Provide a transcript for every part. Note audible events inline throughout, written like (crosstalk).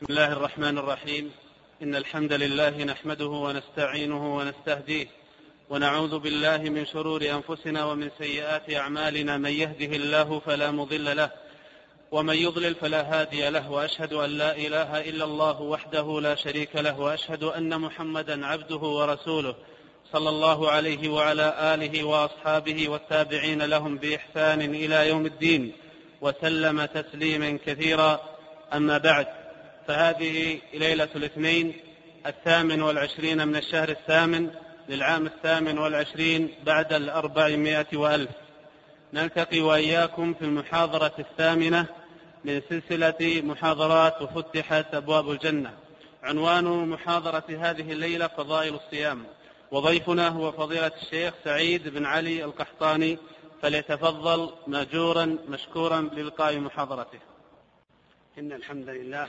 بسم الله الرحمن الرحيم. إن الحمد لله نحمده ونستعينه ونستهديه ونعوذ بالله من شرور أنفسنا ومن سيئات أعمالنا. من يهده الله فلا مضل له ومن يضلل فلا هادي له وأشهد أن لا إله إلا الله وحده لا شريك له وأشهد أن محمدا عبده ورسوله صلى الله عليه وعلى آله وأصحابه والتابعين لهم بإحسان إلى يوم الدين وسلم تسليما كثيرا. أما بعد فهذه ليلة الاثنين الثامن والعشرين من الشهر الثامن للعام الثامن والعشرين بعد الأربعمائة وألف. نلتقي وإياكم في المحاضرة الثامنة من سلسلة محاضرات وفتحت أبواب الجنة. عنوان محاضرة هذه الليلة فضائل الصيام. وضيفنا هو فضيلة الشيخ سعيد بن علي القحطاني فليتفضل مأجورا مشكورا بلقاء محاضرته. إن الحمد لله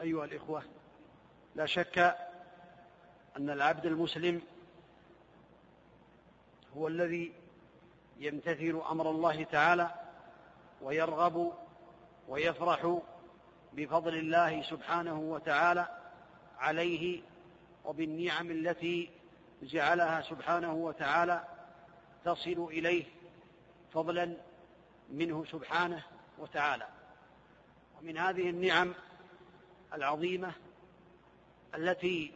أيها الإخوة لا شك أن العبد المسلم هو الذي يمتثل أمر الله تعالى ويرغب ويفرح بفضل الله سبحانه وتعالى عليه وبالنعم التي جعلها سبحانه وتعالى تصل إليه فضلا منه سبحانه وتعالى. ومن هذه النعم العظيمة التي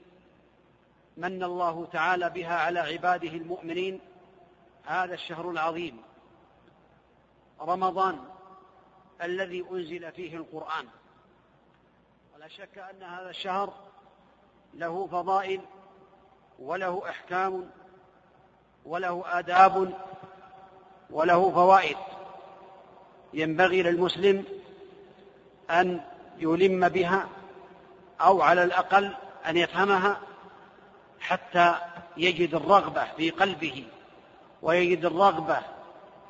من الله تعالى بها على عباده المؤمنين هذا الشهر العظيم رمضان الذي أنزل فيه القرآن. ولا شك أن هذا الشهر له فضائل وله أحكام وله آداب وله فوائد. ينبغي للمسلم أن يلم بها أو على الأقل أن يفهمها حتى يجد الرغبة في قلبه ويجد الرغبة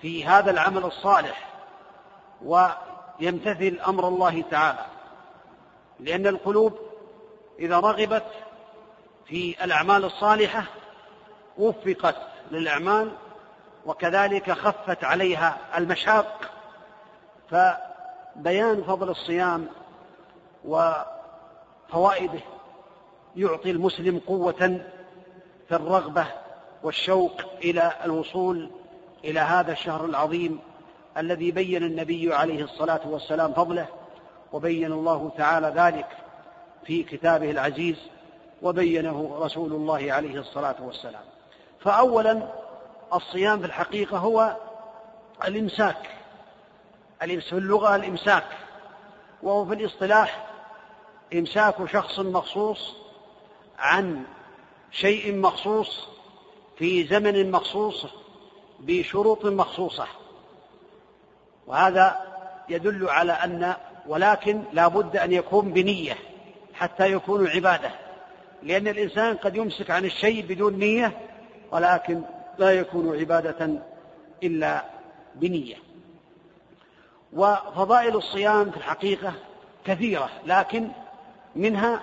في هذا العمل الصالح ويمتثل أمر الله تعالى. لأن القلوب إذا رغبت في الأعمال الصالحة وفقت للأعمال وكذلك خفت عليها المشاق فبيان فضل الصيام وفوائده يعطي المسلم قوة في الرغبة والشوق إلى الوصول إلى هذا الشهر العظيم الذي بين النبي عليه الصلاة والسلام فضله وبين الله تعالى ذلك في كتابه العزيز وبينه رسول الله عليه الصلاة والسلام. فأولا الصيام في الحقيقة هو الإمساك. في اللغة الإمساك. وهو في الاصطلاح إمساك شخص مخصوص عن شيء مخصوص في زمن مخصوص بشروط مخصوصة. وهذا يدل على أن ولكن لا بد أن يكون بنية حتى يكون عبادة. لأن الإنسان قد يمسك عن الشيء بدون نية ولكن لا يكون عبادة إلا بنية. وفضائل الصيام في الحقيقة كثيرة لكن منها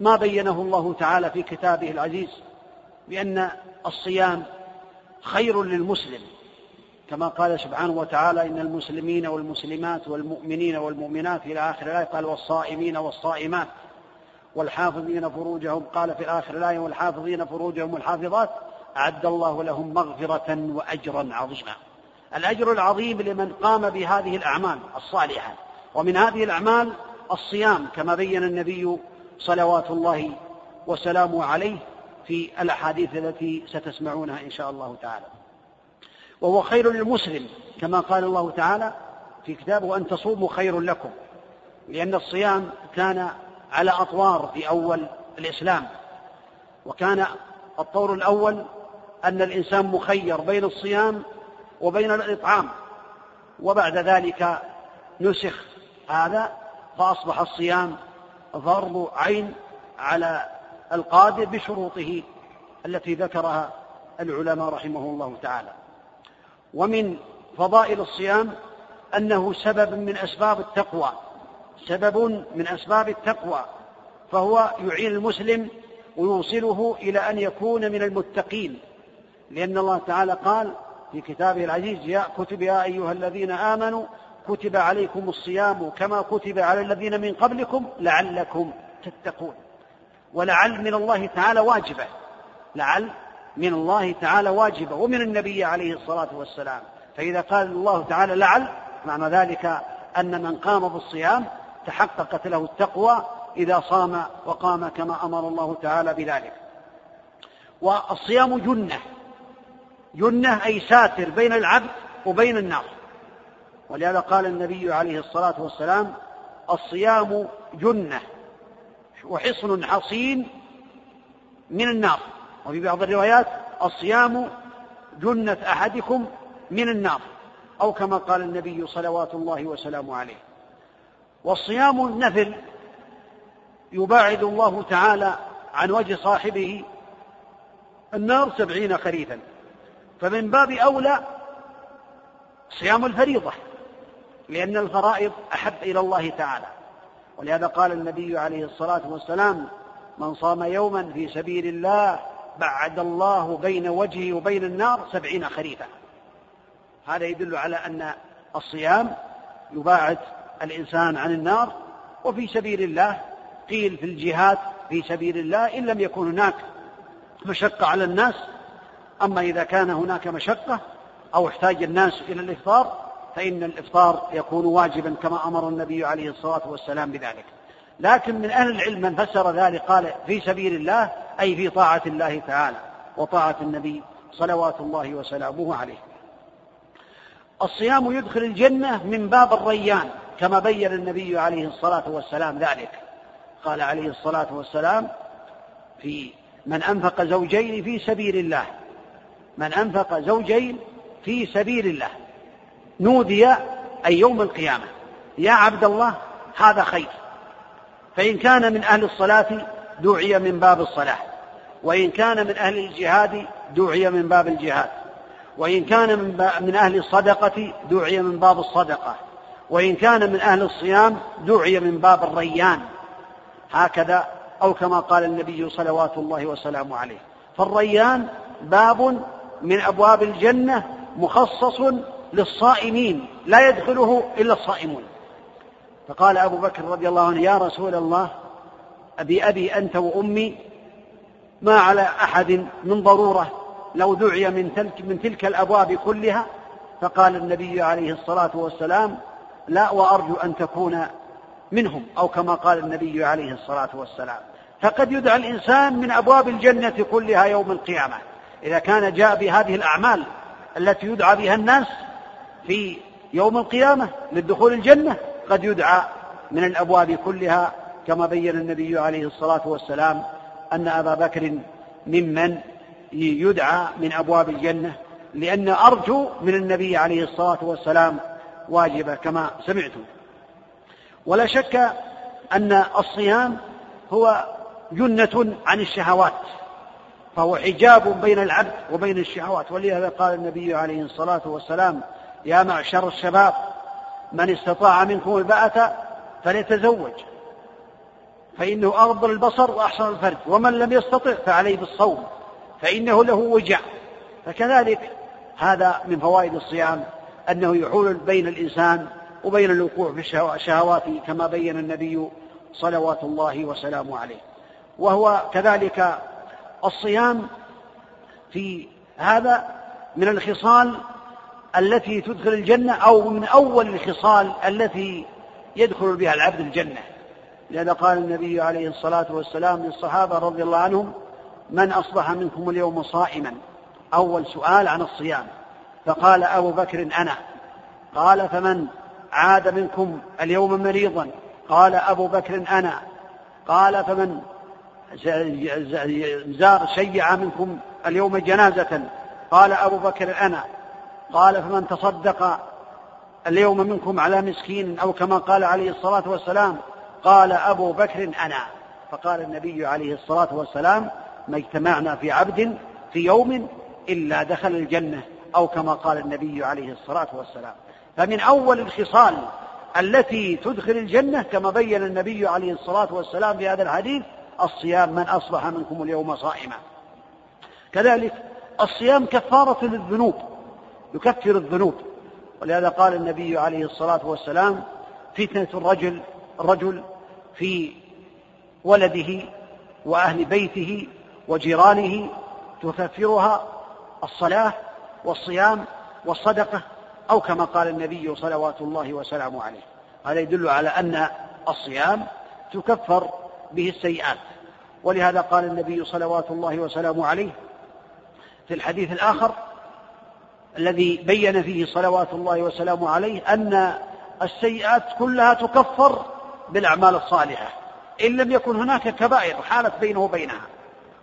ما بينه الله تعالى في كتابه العزيز بأن الصيام خير للمسلم. كما قال سبحانه وتعالى إن المسلمين والمسلمات والمؤمنين والمؤمنات إلى آخر الآية قال والصائمين والصائمات والحافظين فروجهم. قال في آخر الآية والحافظين فروجهم والحافظات أعد الله لهم مغفرة وأجرا عظيما. الأجر العظيم لمن قام بهذه الأعمال الصالحة. ومن هذه الأعمال الصيام كما بين النبي صلوات الله وسلامه عليه في الأحاديث التي ستسمعونها إن شاء الله تعالى. وهو خير للمسلم كما قال الله تعالى في كتابه أن تصوموا خير لكم لأن الصيام كان على أطوار في أول الإسلام. وكان الطور الأول أن الإنسان مخير بين الصيام وبين الإطعام وبعد ذلك نسخ هذا فأصبح الصيام فرض عين على القادر بشروطه التي ذكرها العلماء رحمه الله تعالى. ومن فضائل الصيام أنه سبب من أسباب التقوى سبب من أسباب التقوى فهو يعين المسلم ويوصله إلى أن يكون من المتقين. لأن الله تعالى قال في كتابه العزيز يا كتب يا أيها الذين آمنوا كتب عليكم الصيام كما كتب على الذين من قبلكم لعلكم تتقون. ولعل من الله تعالى واجبة. لعل من الله تعالى واجبة. ومن النبي عليه الصلاة والسلام. فإذا قال الله تعالى لعل معنى ذلك أن من قام بالصيام تحققت له التقوى إذا صام وقام كما أمر الله تعالى بذلك. والصيام جنة. جنة أي ساتر بين العبد وبين النار. ولهذا قال النبي عليه الصلاة والسلام الصيام جنة وحصن حصين من النار. وفي بعض الروايات الصيام جنة أحدكم من النار أو كما قال النبي صلوات الله وسلامه عليه. والصيام النفل يباعد الله تعالى عن وجه صاحبه النار سبعين خريفا. فمن باب أولى صيام الفريضة. لأن الفرائض أحب إلى الله تعالى. ولهذا قال النبي عليه الصلاة والسلام من صام يوما في سبيل الله بعد الله بين وجهه وبين النار سبعين خريفا. هذا يدل على أن الصيام يباعد الإنسان عن النار وفي سبيل الله قيل في الجهاد في سبيل الله إن لم يكن هناك مشقة على الناس أما إذا كان هناك مشقة أو احتاج الناس إلى الإفطار فإن الإفطار يكون واجبا كما أمر النبي عليه الصلاة والسلام بذلك. لكن من أهل العلم من فسر ذلك قال في سبيل الله أي في طاعة الله تعالى وطاعة النبي صلوات الله وسلامه عليه. الصيام يدخل الجنة من باب الريان كما بين النبي عليه الصلاة والسلام ذلك. قال عليه الصلاة والسلام في من أنفق زوجين في سبيل الله. من أنفق زوجين في سبيل الله. نودي أي يوم القيامة. يا عبد الله هذا خير. فإن كان من أهل الصلاة دعي من باب الصلاة. وإن كان من أهل الجهاد دعي من باب الجهاد. وإن كان من, من أهل الصدقة دعي من باب الصدقة. وإن كان من أهل الصيام دعي من باب الريان. هكذا أو كما قال النبي صلوات الله وسلامه عليه. فالريان باب من أبواب الجنة مخصص للصائمين لا يدخله إلا الصائمون. فقال أبو بكر رضي الله عنه يا رسول الله أبي أبي أنت وأمي ما على أحد من ضرورة لو دعي من تلك, من تلك الأبواب كلها؟ فقال النبي عليه الصلاة والسلام لا وأرجو أن تكون منهم أو كما قال النبي عليه الصلاة والسلام. فقد يدعى الإنسان من أبواب الجنة كلها يوم القيامة. إذا كان جاء بهذه الأعمال التي يدعى بها الناس في يوم القيامة للدخول الجنة قد يدعى من الأبواب كلها كما بين النبي عليه الصلاة والسلام أن أبا بكر ممن يدعى من أبواب الجنة لأن أرجو من النبي عليه الصلاة والسلام واجبة كما سمعتم. ولا شك أن الصيام هو جنة عن الشهوات فهو حجاب بين العبد وبين الشهوات ولهذا قال النبي عليه الصلاة والسلام يا معشر الشباب من استطاع منكم الباءة فليتزوج. فإنه أغض البصر وأحسن الفرج ومن لم يستطع فعليه بالصوم فإنه له وجع. فكذلك هذا من فوائد الصيام أنه يحول بين الإنسان وبين الوقوع في الشهوات كما بين النبي صلوات الله وسلامه عليه. وهو كذلك الصيام في هذا من الخصال التي تدخل الجنة أو من أول الخصال التي يدخل بها العبد الجنة. لهذا قال النبي عليه الصلاة والسلام للصحابة رضي الله عنهم من أصبح منكم اليوم صائما؟ أول سؤال عن الصيام. فقال أبو بكر أنا. قال فمن عاد منكم اليوم مريضا؟ قال أبو بكر أنا. قال فمن زار شيع منكم اليوم جنازة؟ قال أبو بكر أنا. قال فمن تصدق اليوم منكم على مسكين أو كما قال عليه الصلاة والسلام قال أبو بكر أنا. فقال النبي عليه الصلاة والسلام ما اجتمعنا في عبد في يوم إلا دخل الجنة أو كما قال النبي عليه الصلاة والسلام. فمن أول الخصال التي تدخل الجنة كما بين النبي عليه الصلاة والسلام في هذا الحديث الصيام من أصبح منكم اليوم صائما. كذلك الصيام كفارة للذنوب. يكفر الذنوب. ولهذا قال النبي عليه الصلاة والسلام فتنة الرجل الرجل في ولده وأهل بيته وجيرانه تكفرها الصلاة والصيام والصدقة أو كما قال النبي صلوات الله وسلامه عليه. هذا يدل على أن الصيام تكفر به السيئات. ولهذا قال النبي صلوات الله وسلامه عليه في الحديث الآخر الذي بين فيه صلوات الله وسلامه عليه أن السيئات كلها تكفر بالأعمال الصالحة. إن لم يكن هناك كبائر حالت بينه وبينها.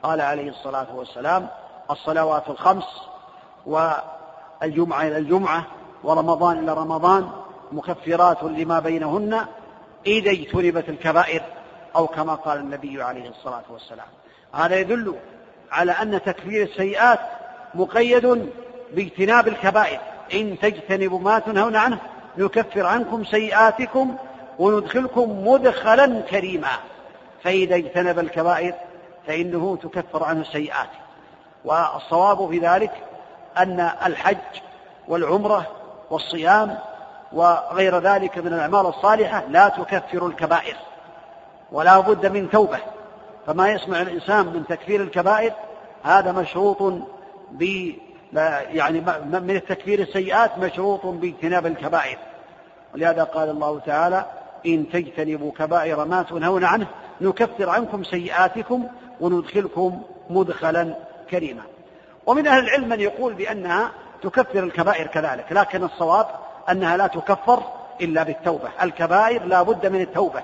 قال عليه الصلاة والسلام الصلوات الخمس والجمعة إلى الجمعة ورمضان إلى رمضان مكفرات لما بينهن إذا اجتنبت الكبائر أو كما قال النبي عليه الصلاة والسلام. هذا يدل على أن تكفير السيئات مقيد باجتناب الكبائر. إن تجتنبوا ما تنهون عنه نكفر عنكم سيئاتكم وندخلكم مدخلا كريما. فإذا اجتنب الكبائر فإنه تكفر عنه السيئات. والصواب في ذلك أن الحج والعمرة والصيام وغير ذلك من الأعمال الصالحة لا تكفر الكبائر. ولا بد من توبة. فما يسمع الإنسان من تكفير الكبائر هذا مشروط ب يعني من التكفير السيئات مشروط باجتناب الكبائر. ولهذا قال الله تعالى إن تجتنبوا كبائر ما تنهون عنه نكفر عنكم سيئاتكم وندخلكم مدخلا كريما. ومن أهل العلم من يقول بأنها تكفر الكبائر كذلك لكن الصواب أنها لا تكفر إلا بالتوبة. الكبائر لا بد من التوبة.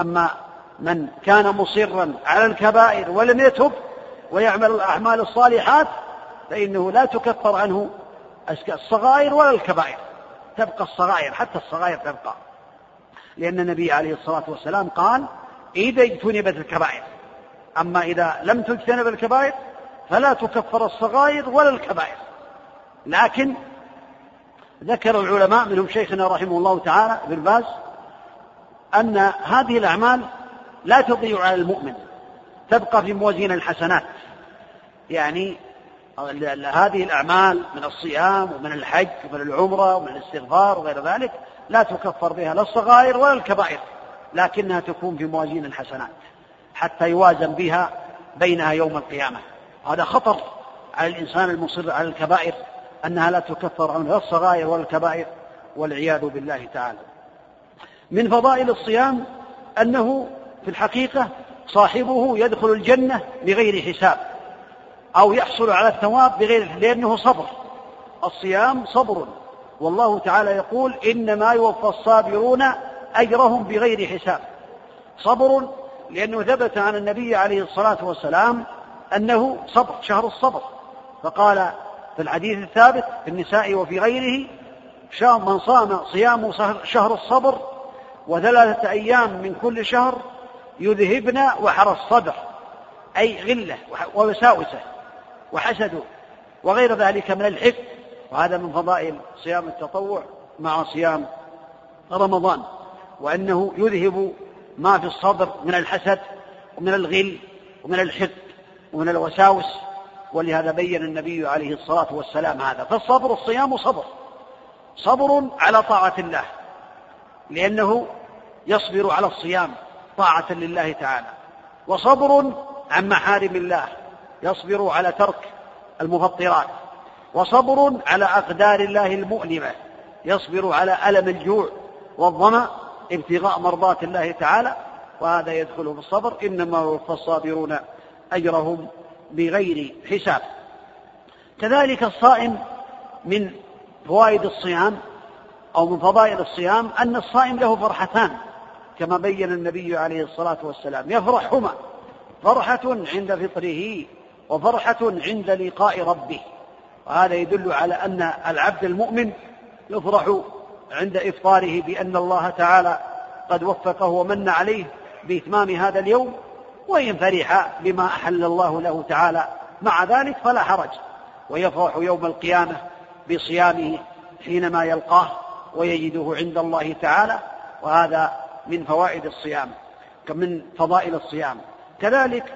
أما من كان مصرا على الكبائر ولم يتب ويعمل الأعمال الصالحات فإنه لا تكفر عنه الصغائر ولا الكبائر. تبقى الصغائر حتى الصغائر تبقى. لأن النبي عليه الصلاة والسلام قال إذا اجتنبت الكبائر. أما إذا لم تجتنب الكبائر فلا تكفر الصغائر ولا الكبائر. لكن ذكر العلماء منهم شيخنا رحمه الله تعالى ابن باز أن هذه الأعمال لا تضيع على المؤمن. تبقى في موازين الحسنات. يعني هذه الأعمال من الصيام ومن الحج ومن العمرة ومن الاستغفار وغير ذلك لا تكفر بها لا الصغائر ولا الكبائر لكنها تكون في موازين الحسنات حتى يوازن بها بينها يوم القيامة. هذا خطر على الإنسان المصر على الكبائر أنها لا تكفر عنه لا الصغائر ولا الكبائر والعياذ بالله تعالى. من فضائل الصيام أنه في الحقيقة صاحبه يدخل الجنة بغير حساب. أو يحصل على الثواب بغير لأنه صبر. الصيام صبر. والله تعالى يقول إنما يوفى الصابرون أجرهم بغير حساب. صبر لأنه ثبت عن النبي عليه الصلاة والسلام أنه صبر شهر الصبر. فقال في الحديث الثابت في النساء وفي غيره من صام صيام شهر الصبر وثلاثة أيام من كل شهر يذهبن وحر الصدر أي غلة ووساوسة. وحسده وغير ذلك من الحفظ وهذا من فضائل صيام التطوع مع صيام رمضان وأنه يذهب ما في الصدر من الحسد ومن الغل ومن الحقد ومن الوساوس. ولهذا بين النبي عليه الصلاة والسلام هذا. فالصبر الصيام صبر صبر على طاعة الله لأنه يصبر على الصيام طاعة لله تعالى. وصبر عن محارم الله. يصبر على ترك المفطرات وصبر على أقدار الله المؤلمة يصبر على ألم الجوع والظمأ ابتغاء مرضات الله تعالى وهذا يدخل في الصبر إنما يوفى الصابرون أجرهم بغير حساب كذلك الصائم من فوائد الصيام أو من فضائل الصيام أن الصائم له فرحتان كما بين النبي عليه الصلاة والسلام يفرحهما فرحة عند فطره وفرحة عند لقاء ربه. وهذا يدل على أن العبد المؤمن يفرح عند إفطاره بأن الله تعالى قد وفقه ومن عليه بإتمام هذا اليوم وإن فرح بما أحل الله له تعالى مع ذلك فلا حرج. ويفرح يوم القيامة بصيامه حينما يلقاه ويجده عند الله تعالى وهذا من فوائد الصيام من فضائل الصيام. كذلك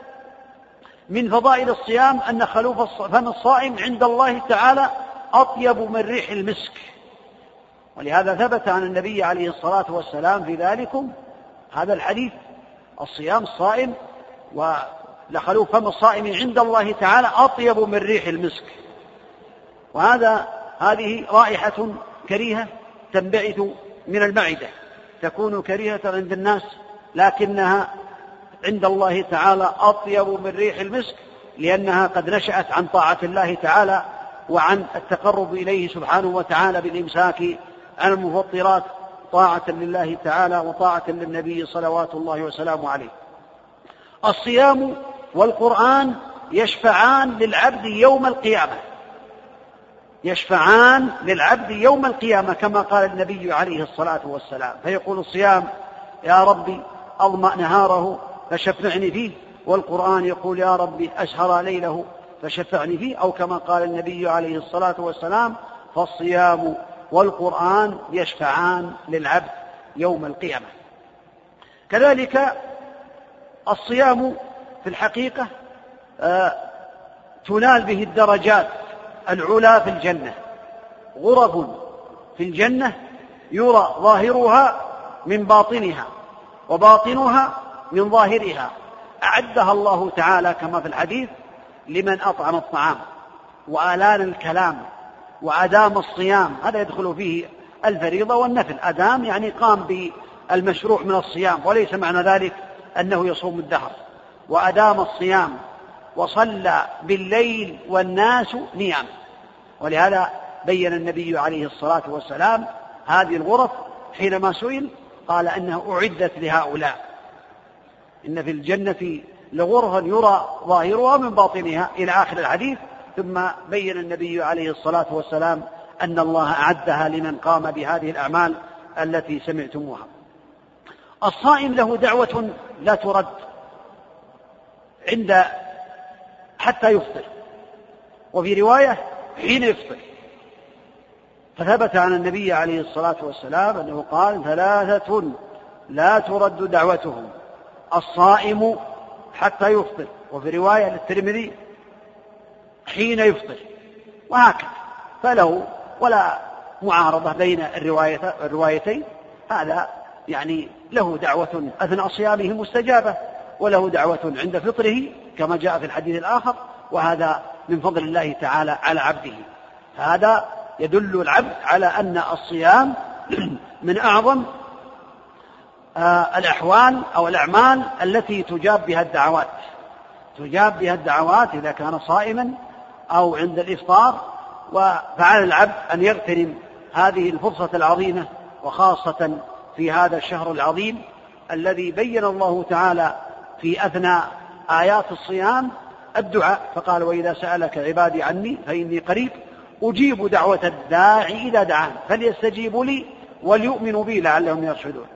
من فضائل الصيام أن خلوف فم الصائم عند الله تعالى أطيب من ريح المسك. ولهذا ثبت عن النبي عليه الصلاة والسلام في ذلكم هذا الحديث الصيام الصائم ولخلوف فم الصائم عند الله تعالى أطيب من ريح المسك. وهذا هذه رائحة كريهة تنبعث من المعدة تكون كريهة عند الناس لكنها عند الله تعالى أطيب من ريح المسك لأنها قد نشأت عن طاعة الله تعالى وعن التقرب إليه سبحانه وتعالى بالإمساك عن المفطرات طاعة لله تعالى وطاعة للنبي صلوات الله وسلامه عليه. الصيام والقرآن يشفعان للعبد يوم القيامة. يشفعان للعبد يوم القيامة كما قال النبي عليه الصلاة والسلام فيقول الصيام يا ربي أظمأ نهاره فشفعني فيه. والقرآن يقول يا ربي أسهر ليله. فشفعني فيه. أو كما قال النبي عليه الصلاة والسلام فالصيام والقرآن يشفعان للعبد يوم القيامة. كذلك الصيام في الحقيقة آه تنال به الدرجات العلا في الجنة. غرف في الجنة يرى ظاهرها من باطنها وباطنها من ظاهرها. أعدها الله تعالى كما في الحديث لمن أطعم الطعام وآلان الكلام وأدام الصيام. هذا يدخل فيه الفريضة والنفل. أدام يعني قام بالمشروع من الصيام وليس معنى ذلك أنه يصوم الدهر. وأدام الصيام وصلى بالليل والناس نيام ولهذا بين النبي عليه الصلاة والسلام هذه الغرف حينما سئل قال انها أعدت لهؤلاء. إن في الجنة لغرفا يرى ظاهرها من باطنها إلى آخر الحديث ثم بين النبي عليه الصلاة والسلام أن الله أعدها لمن قام بهذه الأعمال التي سمعتموها. الصائم له دعوة لا ترد عند حتى يفطر وفي رواية حين يفطر. فثبت عن النبي عليه الصلاة والسلام أنه قال ثلاثة لا ترد دعوتهم. الصائم حتى يفطر. وفي رواية للترمذي حين يفطر. وهكذا. فله ولا معارضة بين الروايتين. هذا يعني له دعوة أثناء صيامه مستجابة. وله دعوة عند فطره كما جاء في الحديث الآخر. وهذا من فضل الله تعالى على عبده. هذا يدل العبد على أن الصيام (clears throat) من أعظم الأحوال أو الأعمال التي تجاب بها الدعوات. تجاب بها الدعوات إذا كان صائما أو عند الإفطار فعلى العبد أن يغتنم هذه الفرصة العظيمة وخاصة في هذا الشهر العظيم الذي بين الله تعالى في أثناء آيات الصيام الدعاء. فقال وإذا سألك عبادي عني فإني قريب أجيب دعوة الداعي إذا دعان فليستجيبوا لي وليؤمنوا بي لعلهم يرشدون.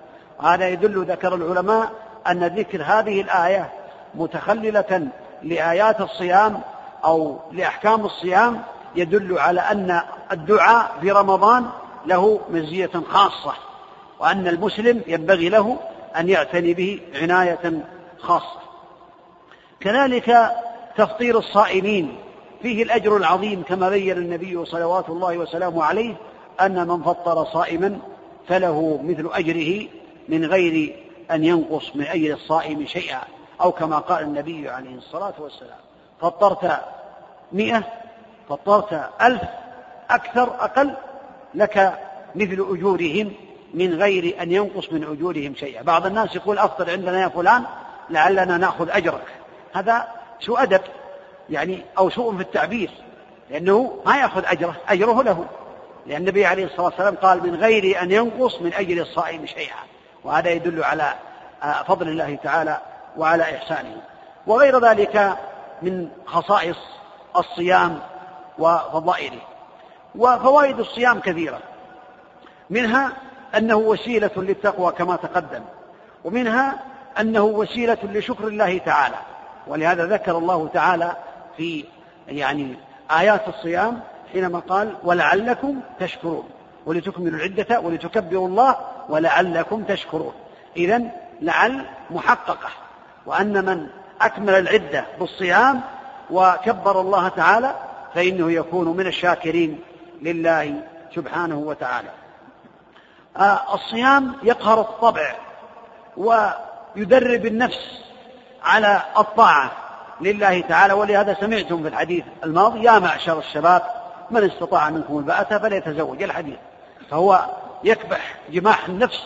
هذا يدل ذكر العلماء أن ذكر هذه الآية متخللة لآيات الصيام أو لأحكام الصيام يدل على أن الدعاء في رمضان له مزية خاصة وأن المسلم ينبغي له أن يعتني به عناية خاصة. كذلك تفطير الصائمين فيه الأجر العظيم كما بين النبي صلوات الله وسلامه عليه أن من فطر صائما فله مثل أجره من غير أن ينقص من أجر الصائم شيئا أو كما قال النبي عليه الصلاة والسلام فطرت مئة فطرت ألف أكثر أقل لك مثل أجورهم من غير أن ينقص من أجورهم شيئا. بعض الناس يقول أفطر عندنا يا فلان لعلنا نأخذ أجرك. هذا سوء أدب يعني أو سوء في التعبير لأنه ما يأخذ أجره أجره له. لأن النبي عليه الصلاة والسلام قال من غير أن ينقص من أجل الصائم شيئا. وهذا يدل على آه، فضل الله تعالى وعلى إحسانه. وغير ذلك من خصائص الصيام وفضائله. وفوائد الصيام كثيرة. منها أنه وسيلة للتقوى كما تقدم. ومنها أنه وسيلة لشكر الله تعالى. ولهذا ذكر الله تعالى في يعني آيات الصيام حينما قال ولعلكم تشكرون ولتكملوا العدة ولتكبروا الله ولعلكم تشكرون. إذا لعل محققة وأن من أكمل العدة بالصيام وكبر الله تعالى فإنه يكون من الشاكرين لله سبحانه وتعالى. آه الصيام يقهر الطبع ويدرب النفس على الطاعة لله تعالى ولهذا سمعتم في الحديث الماضي يا معشر الشباب من استطاع منكم الباءة فليتزوج. الحديث. فهو يكبح جماح النفس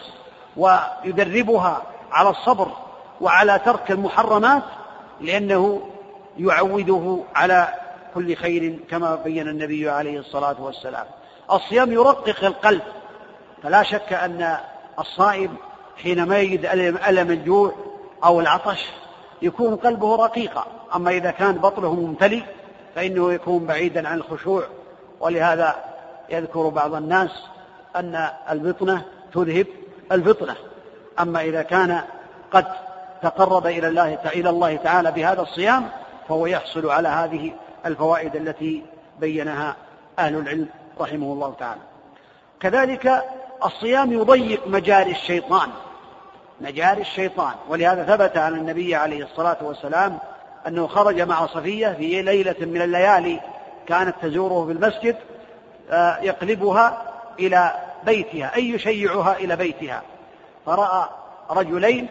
ويدربها على الصبر وعلى ترك المحرمات لأنه يعوده على كل خير كما بين النبي عليه الصلاة والسلام. الصيام يرقق القلب فلا شك أن الصائم حينما يجد ألم الجوع أو العطش يكون قلبه رقيقا. أما إذا كان بطنه ممتلئ فإنه يكون بعيدا عن الخشوع ولهذا يذكر بعض الناس أن البطنة تذهب الفطنة. أما إذا كان قد تقرب إلى الله إلى الله تعالى بهذا الصيام فهو يحصل على هذه الفوائد التي بينها أهل العلم رحمه الله تعالى. كذلك الصيام يضيق مجاري الشيطان. مجاري الشيطان. ولهذا ثبت عن النبي عليه الصلاة والسلام أنه خرج مع صفية في ليلة من الليالي كانت تزوره في المسجد آه، يقلبها إلى بيتها أي يشيعها إلى بيتها. فرأى رجلين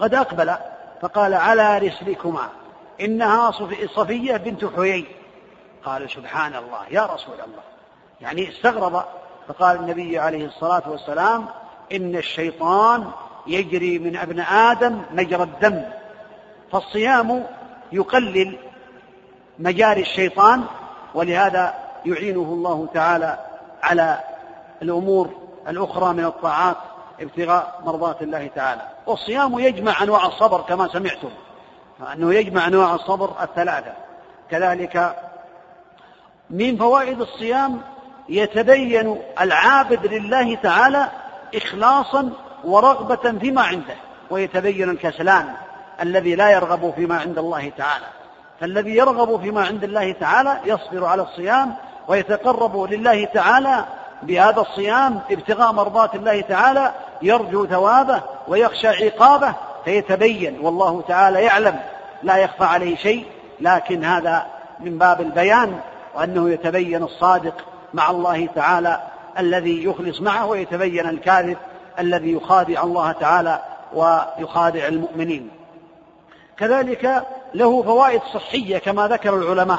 قد أقبل فقال على رسلكما إنها صفية بنت حيي. قال سبحان الله يا رسول الله. يعني استغرب فقال النبي عليه الصلاة والسلام إن الشيطان يجري من ابن آدم مجرى الدم. فالصيام يقلل مجاري الشيطان ولهذا يعينه الله تعالى على الأمور الأخرى من الطاعات ابتغاء مرضات الله تعالى. والصيام يجمع أنواع الصبر كما سمعتم. أنه يجمع أنواع الصبر الثلاثة. كذلك من فوائد الصيام يتبين العابد لله تعالى إخلاصا ورغبة فيما عنده ويتبين الكسلان الذي لا يرغب فيما عند الله تعالى. فالذي يرغب فيما عند الله تعالى يصبر على الصيام ويتقرب لله تعالى بهذا الصيام ابتغاء مرضات الله تعالى يرجو ثوابه ويخشى عقابه فيتبين. والله تعالى يعلم. لا يخفى عليه شيء. لكن هذا من باب البيان وأنه يتبين الصادق مع الله تعالى الذي يخلص معه ويتبين الكاذب الذي يخادع الله تعالى ويخادع المؤمنين. كذلك له فوائد صحية كما ذكر العلماء.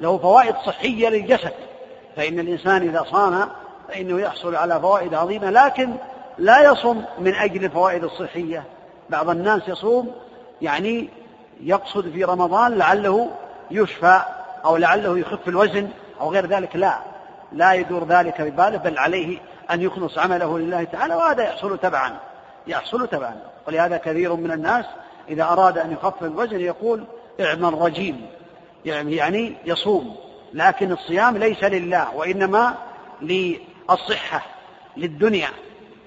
له فوائد صحية للجسد. فإن الإنسان إذا صام فإنه يحصل على فوائد عظيمة لكن لا يصوم من أجل الفوائد الصحية. بعض الناس يصوم يعني يقصد في رمضان لعله يشفى أو لعله يخف الوزن أو غير ذلك لا. لا يدور ذلك بباله بل عليه أن يخلص عمله لله تعالى وهذا يحصل تبعا. يحصل تبعا. ولهذا كثير من الناس إذا أراد أن يخفف الوزن يقول اعمل رجيم. يعني, يعني يصوم لكن الصيام ليس لله وإنما للصحة للدنيا.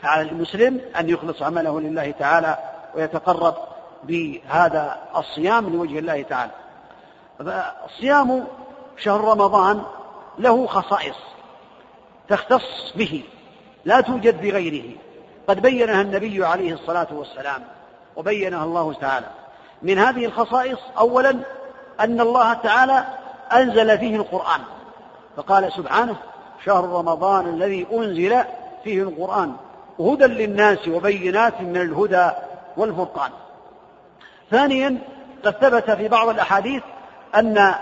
فعلى المسلم أن يخلص عمله لله تعالى ويتقرب بهذا الصيام لوجه الله تعالى. الصيام شهر رمضان له خصائص تختص به لا توجد في غيره قد بينها النبي عليه الصلاة والسلام وبينها الله تعالى. من هذه الخصائص أولا أن الله تعالى أنزل فيه القرآن. فقال سبحانه شهر رمضان الذي أنزل فيه القرآن هدى للناس وبينات من الهدى والفرقان. ثانيا قد ثبت في بعض الأحاديث أن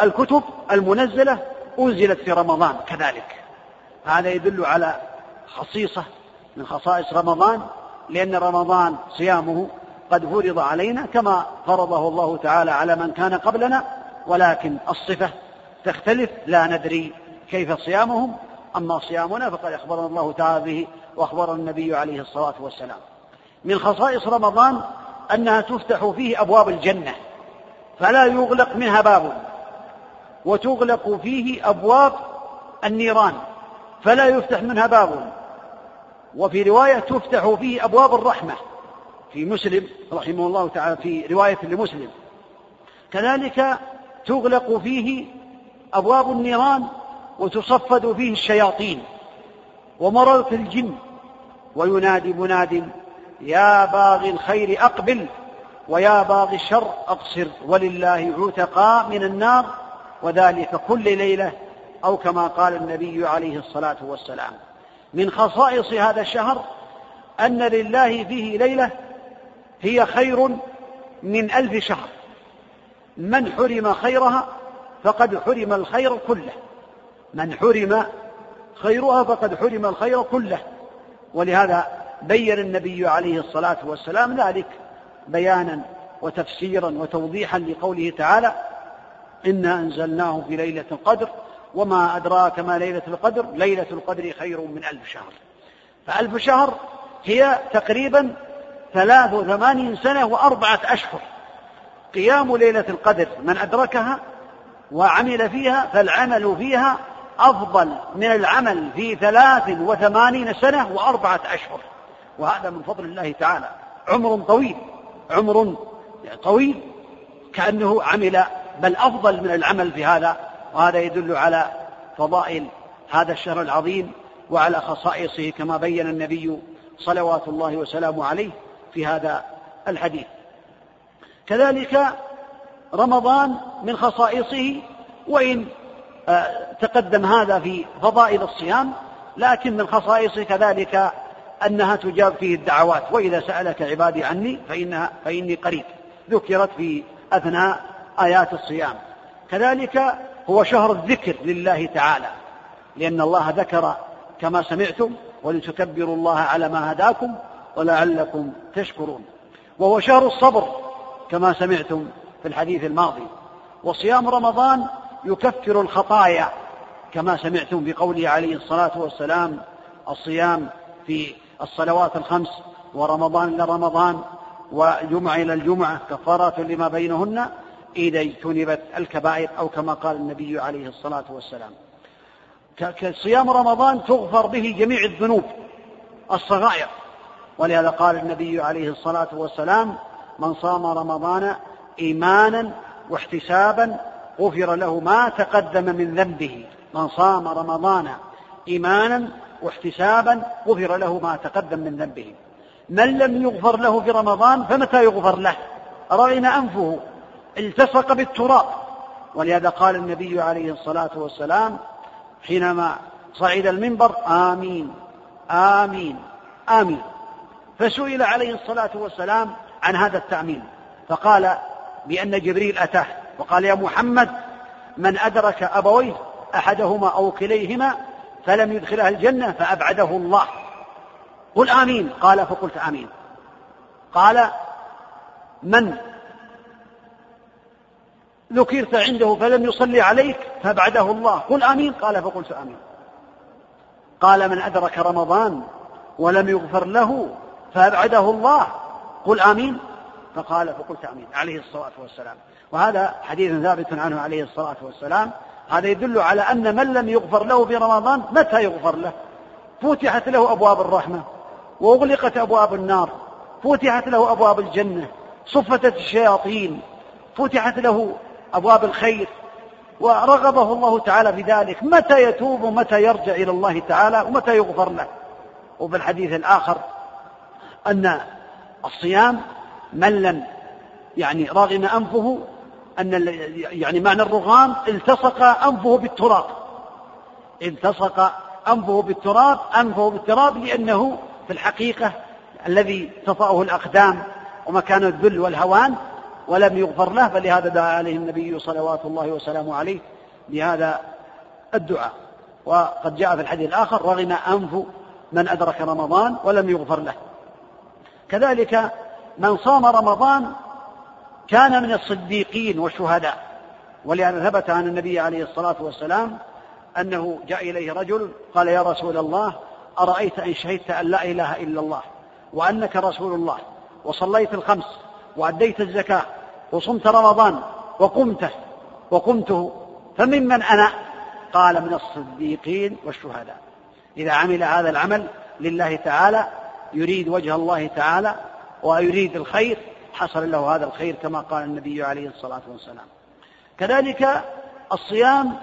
الكتب المنزلة أنزلت في رمضان كذلك. هذا يدل على خصيصة من خصائص رمضان لأن رمضان صيامه قد فرض علينا كما فرضه الله تعالى على من كان قبلنا ولكن الصفة تختلف لا ندري كيف صيامهم أما صيامنا فقد أخبرنا الله تعالى به وأخبر النبي عليه الصلاة والسلام. من خصائص رمضان أنها تفتح فيه أبواب الجنة فلا يغلق منها باب وتغلق فيه أبواب النيران فلا يفتح منها باب. وفي رواية تفتح فيه أبواب الرحمة في مسلم رحمه الله تعالى في رواية لمسلم. كذلك تغلق فيه أبواب النيران وتصفد فيه الشياطين ومرض الجن. وينادي مناد يا باغي الخير أقبل ويا باغي الشر أقصر ولله عتقاء من النار وذلك كل ليلة. أو كما قال النبي عليه الصلاة والسلام. من خصائص هذا الشهر أن لله فيه ليلة هي خير من ألف شهر. من حرم خيرها فقد حرم الخير كله. من حرم خيرها فقد حرم الخير كله. ولهذا بين النبي عليه الصلاة والسلام ذلك بيانا وتفسيرا وتوضيحا لقوله تعالى إنا أنزلناه في ليلة القدر وما أدراك ما ليلة القدر؟ ليلة القدر خير من ألف شهر. فألف شهر هي تقريبا ثلاث وثمانين سنة وأربعة أشهر. قيام ليلة القدر من أدركها وعمل فيها فالعمل فيها أفضل من العمل في ثلاث وثمانين سنة وأربعة أشهر. وهذا من فضل الله تعالى. عمر طويل عمر طويل كأنه عمل بل أفضل من العمل في هذا. وهذا يدل على فضائل هذا الشهر العظيم وعلى خصائصه كما بين النبي صلوات الله وسلامه عليه في هذا الحديث. كذلك رمضان من خصائصه وإن آه، تقدم هذا في فضائل الصيام لكن من خصائصه كذلك أنها تجاب فيه الدعوات. وإذا سألك عبادي عني فإنها فإني قريب. ذكرت في أثناء آيات الصيام. كذلك هو شهر الذكر لله تعالى لأن الله ذكر كما سمعتم ولتكبروا الله على ما هداكم ولعلكم تشكرون. وهو شهر الصبر كما سمعتم في الحديث الماضي. وصيام رمضان يكفر الخطايا كما سمعتم بقوله عليه الصلاة والسلام الصيام في الصلوات الخمس ورمضان إلى رمضان وجمعة إلى الجمعة كفارات لما بينهن إذا اجتنبت الكبائر أو كما قال النبي عليه الصلاة والسلام. كصيام رمضان تغفر به جميع الذنوب الصغائر. ولهذا قال النبي عليه الصلاة والسلام من صام رمضان إيمانا واحتسابا غفر له ما تقدم من ذنبه. من صام رمضان إيمانا واحتسابا غفر له ما تقدم من ذنبه. من لم يغفر له في رمضان فمتى يغفر له؟ رغم أنفه. التصق بالتراب. ولهذا قال النبي عليه الصلاة والسلام حينما صعد المنبر آمين آمين آمين. فسئل عليه الصلاة والسلام عن هذا التأمين. فقال بأن جبريل أتاه وقال يا محمد من أدرك أبويه أحدهما أو كليهما فلم يدخلها الجنة فأبعده الله. قل آمين. قال فقلت آمين. قال من ذكرت عنده فلم يصلي عليك فأبعده الله. قل آمين. قال فقلت آمين. قال من أدرك رمضان ولم يغفر له فأبعده الله. قل آمين. فقال فقلت آمين عليه الصلاة والسلام. وهذا حديث ثابت عنه عليه الصلاة والسلام. هذا يدل على أن من لم يغفر له في رمضان متى يغفر له؟ فتحت له أبواب الرحمة وأغلقت أبواب النار فتحت له أبواب الجنة صفتت الشياطين فتحت له أبواب الخير. ورغبه الله تعالى في ذلك. متى يتوب ومتى يرجع إلى الله تعالى ومتى يغفر له؟ وفي الحديث الآخر أن الصيام من لم يعني راغم أنفه أن يعني معنى الرغام التصق أنفه بالتراب. التصق أنفه بالتراب أنفه بالتراب لأنه في الحقيقة الذي تطأه الأقدام ومكان الذل والهوان ولم يغفر له فلهذا دعا عليه النبي صلوات الله وسلامه عليه بهذا الدعاء. وقد جاء في الحديث الآخر رغم أنف من أدرك رمضان ولم يغفر له. كذلك من صام رمضان كان من الصديقين والشهداء. ولهذا ثبت عن النبي عليه الصلاة والسلام أنه جاء إليه رجل قال يا رسول الله أرأيت إن شهدت أن لا إله إلا الله وأنك رسول الله وصليت الخمس وأديت الزكاة وصمت رمضان وقمته وقمته فممن أنا؟ قال من الصديقين والشهداء. إذا عمل هذا العمل لله تعالى يريد وجه الله تعالى ويريد الخير حصل له هذا الخير كما قال النبي عليه الصلاة والسلام. كذلك الصيام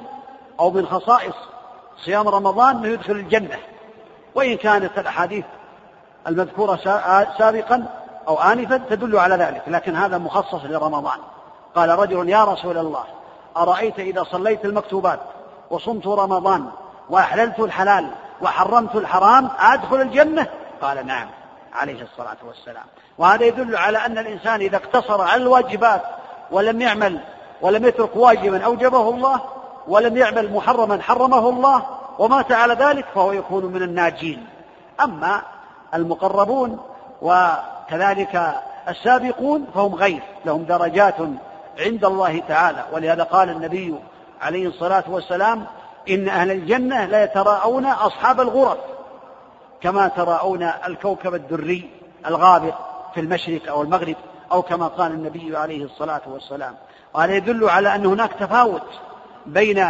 أو من خصائص صيام رمضان أنه يدخل الجنة. وإن كانت الأحاديث المذكورة سابقا أو آنفا تدل على ذلك لكن هذا مخصص لرمضان. قال رجل يا رسول الله أرأيت إذا صليت المكتوبات وصمت رمضان وأحللت الحلال وحرمت الحرام أدخل الجنة؟ قال نعم. عليه الصلاة والسلام. وهذا يدل على أن الإنسان إذا اقتصر على الواجبات ولم يعمل ولم يترك واجبا أوجبه الله ولم يعمل محرما حرمه الله ومات على ذلك فهو يكون من الناجين. أما المقربون وكذلك السابقون فهم غير لهم درجات عند الله تعالى. ولهذا قال النبي عليه الصلاة والسلام إن أهل الجنة لا يتراءون أصحاب الغرف. كما تراءون الكوكب الدري الغابر في المشرق أو المغرب أو كما قال النبي عليه الصلاة والسلام. وهذا يدل على أن هناك تفاوت بين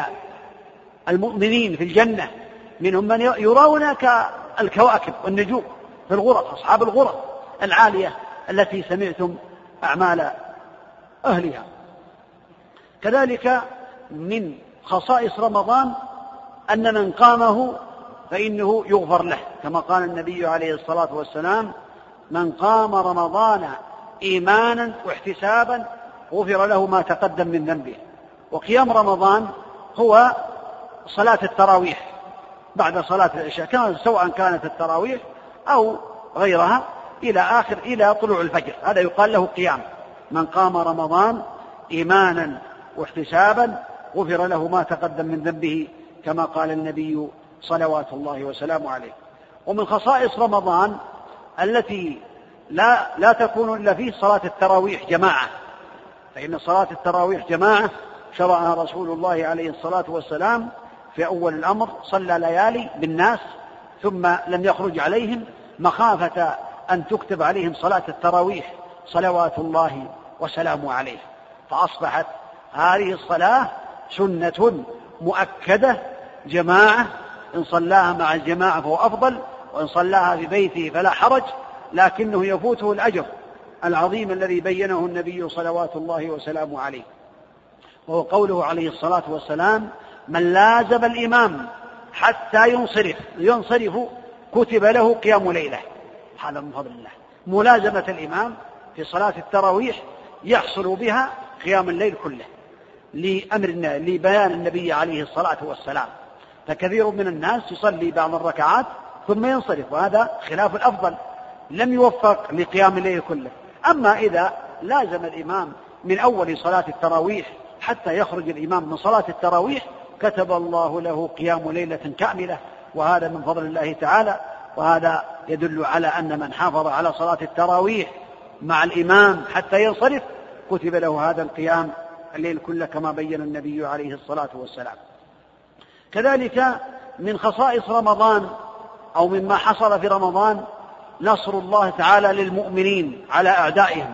المؤمنين في الجنة منهم من يرون كالكواكب والنجوم في الغرف أصحاب الغرف العالية التي سمعتم أعمال أهلها. كذلك من خصائص رمضان أن من قامه فإنه يغفر له. كما قال النبي عليه الصلاة والسلام من قام رمضان إيمانا واحتسابا غفر له ما تقدم من ذنبه. وقيام رمضان هو صلاة التراويح بعد صلاة العشاء كان سواء كانت التراويح أو غيرها إلى آخر إلى طلوع الفجر. هذا يقال له قيام. من قام رمضان إيمانا واحتسابا غفر له ما تقدم من ذنبه. كما قال النبي صلوات الله وسلامه عليه. ومن خصائص رمضان التي لا لا تكون إلا فيه صلاة التراويح جماعة. فإن صلاة التراويح جماعة شرعها رسول الله عليه الصلاة والسلام في أول الأمر صلى ليالي بالناس ثم لم يخرج عليهم مخافة أن تكتب عليهم صلاة التراويح صلوات الله وسلامه عليه. فأصبحت هذه الصلاة سنة مؤكدة جماعة إن صلاها مع الجماعة فهو أفضل وإن صلاها في بيته فلا حرج لكنه يفوته الأجر العظيم الذي بينه النبي صلوات الله وسلامه عليه. وهو قوله عليه الصلاة والسلام من لازم الإمام حتى ينصرف ينصرف كتب له قيام ليلة. هذا من فضل الله. ملازمة الإمام في صلاة التراويح يحصل بها قيام الليل كله لأمر لبيان النبي عليه الصلاة والسلام. فكثير من الناس يصلي بعض الركعات ثم ينصرف وهذا خلاف الأفضل. لم يوفق لقيام الليل كله. أما إذا لازم الإمام من أول صلاة التراويح حتى يخرج الإمام من صلاة التراويح كتب الله له قيام ليلة كاملة. وهذا من فضل الله تعالى. وهذا يدل على أن من حافظ على صلاة التراويح مع الإمام حتى ينصرف كتب له هذا القيام الليل كله كما بين النبي عليه الصلاة والسلام. كذلك من خصائص رمضان أو مما حصل في رمضان نصر الله تعالى للمؤمنين على أعدائهم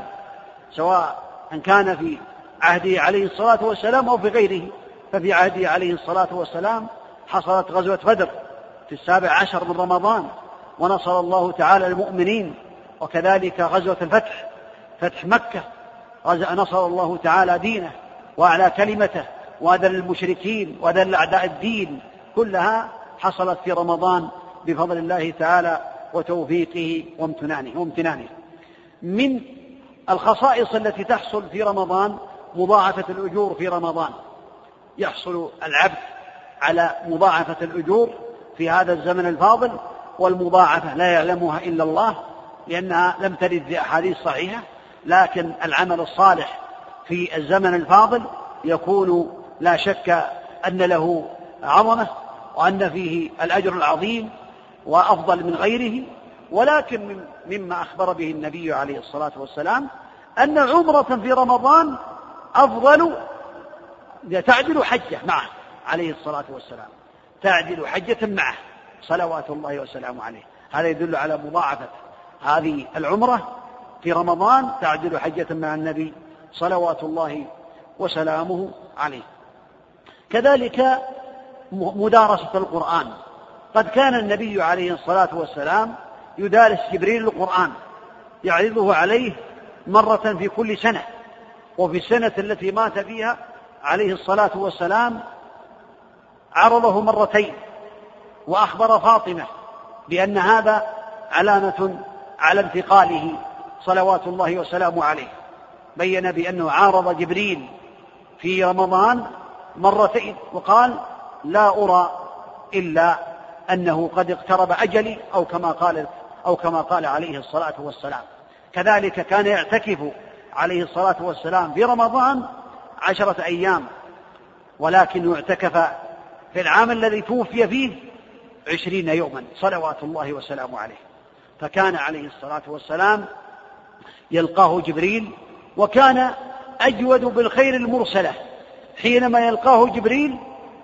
سواء أن كان في عهده عليه الصلاة والسلام أو في غيره. ففي عهده عليه الصلاة والسلام حصلت غزوة بدر في السابع عشر من رمضان ونصر الله تعالى المؤمنين وكذلك غزوة الفتح فتح مكة نصر الله تعالى دينه وأعلى كلمته وأذل المشركين وأذل أعداء الدين. كلها حصلت في رمضان بفضل الله تعالى وتوفيقه وامتنانه وامتنانه. من الخصائص التي تحصل في رمضان مضاعفة الأجور في رمضان. يحصل العبد على مضاعفة الأجور في هذا الزمن الفاضل والمضاعفة لا يعلمها إلا الله لأنها لم ترد في أحاديث صحيحة لكن العمل الصالح في الزمن الفاضل يكون لا شك أن له عظمة وأن فيه الأجر العظيم وأفضل من غيره ولكن مما أخبر به النبي عليه الصلاة والسلام أن عمرة في رمضان أفضل تعدل حجة معه عليه الصلاة والسلام تعدل حجة معه صلوات الله وسلامه عليه. هذا يدل على مضاعفة هذه العمرة في رمضان تعدل حجة مع النبي صلوات الله وسلامه عليه. كذلك مدارسة القرآن. قد كان النبي عليه الصلاة والسلام يدارس جبريل القرآن يعرضه عليه مرة في كل سنة وفي السنة التي مات فيها عليه الصلاة والسلام عرضه مرتين وأخبر فاطمة بأن هذا علامة على انتقاله صلوات الله وسلامه عليه. بين بأنه عارض جبريل في رمضان مرتين وقال لا أرى إلا أنه قد اقترب أجلي أو كما قال أو كما قال عليه الصلاة والسلام. كذلك كان يعتكف عليه الصلاة والسلام في رمضان عشرة أيام ولكن اعتكف في العام الذي توفي فيه عشرين يوما صلوات الله وسلامه عليه. فكان عليه الصلاة والسلام يلقاه جبريل وكان أجود بالخير المرسلة. حينما يلقاه جبريل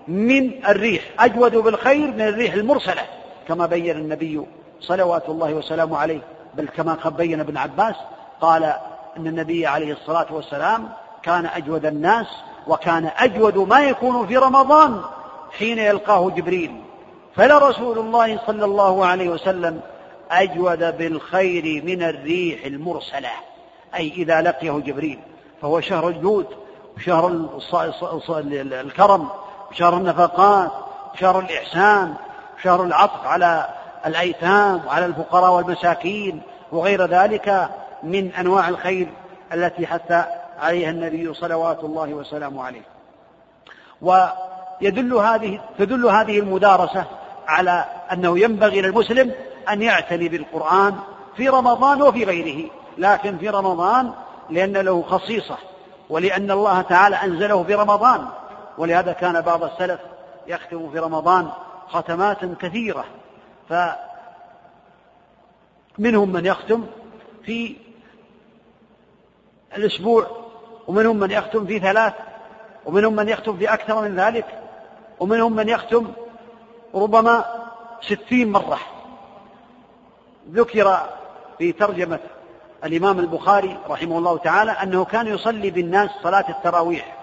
من الريح أجود بالخير من الريح المرسلة كما بين النبي صلوات الله وسلامه عليه بل كما بين ابن عباس قال أن النبي عليه الصلاة والسلام كان أجود الناس وكان أجود ما يكون في رمضان حين يلقاه جبريل. فلرسول الله صلى الله عليه وسلم أجود بالخير من الريح المرسلة أي إذا لقيه جبريل فهو شهر الجود وشهر الكرم وشهر النفقات وشهر الإحسان وشهر العطف على الأيتام وعلى الفقراء والمساكين وغير ذلك من أنواع الخير التي حث عليها النبي صلوات الله وسلامه عليه. ويدل هذه تدل هذه المدارسة على أنه ينبغي للمسلم أن يعتني بالقرآن في رمضان وفي غيره لكن في رمضان لأن له خصيصة ولأن الله تعالى أنزله في رمضان. ولهذا كان بعض السلف يختم في رمضان ختمات كثيرة. فمنهم من يختم في الأسبوع ومنهم من يختم في ثلاث ومنهم من يختم في أكثر من ذلك ومنهم من يختم ربما ستين مرة. ذكر في ترجمة الإمام البخاري رحمه الله تعالى أنه كان يصلي بالناس صلاة التراويح.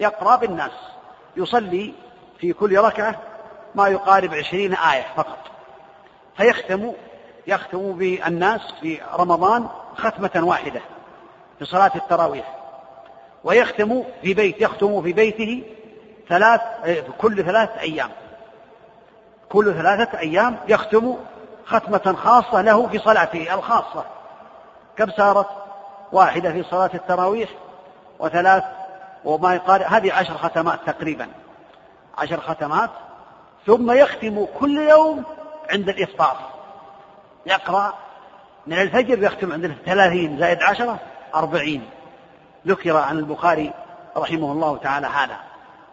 يقرأ بالناس. يصلي في كل ركعة ما يقارب عشرين آية فقط. فيختم يختم بالناس في رمضان ختمة واحدة في صلاة التراويح. ويختم في بيت يختم في بيته ثلاث كل ثلاثة أيام. كل ثلاثة أيام يختم ختمة خاصة له في صلاته الخاصة. كم صارت واحدة في صلاة التراويح وثلاث وما يقال هذه عشر ختمات تقريبا. عشر ختمات. ثم يختم كل يوم عند الإفطار. يقرأ من الفجر يختم عند الثلاثين زائد عشرة أربعين. ذكر عن البخاري رحمه الله تعالى هذا.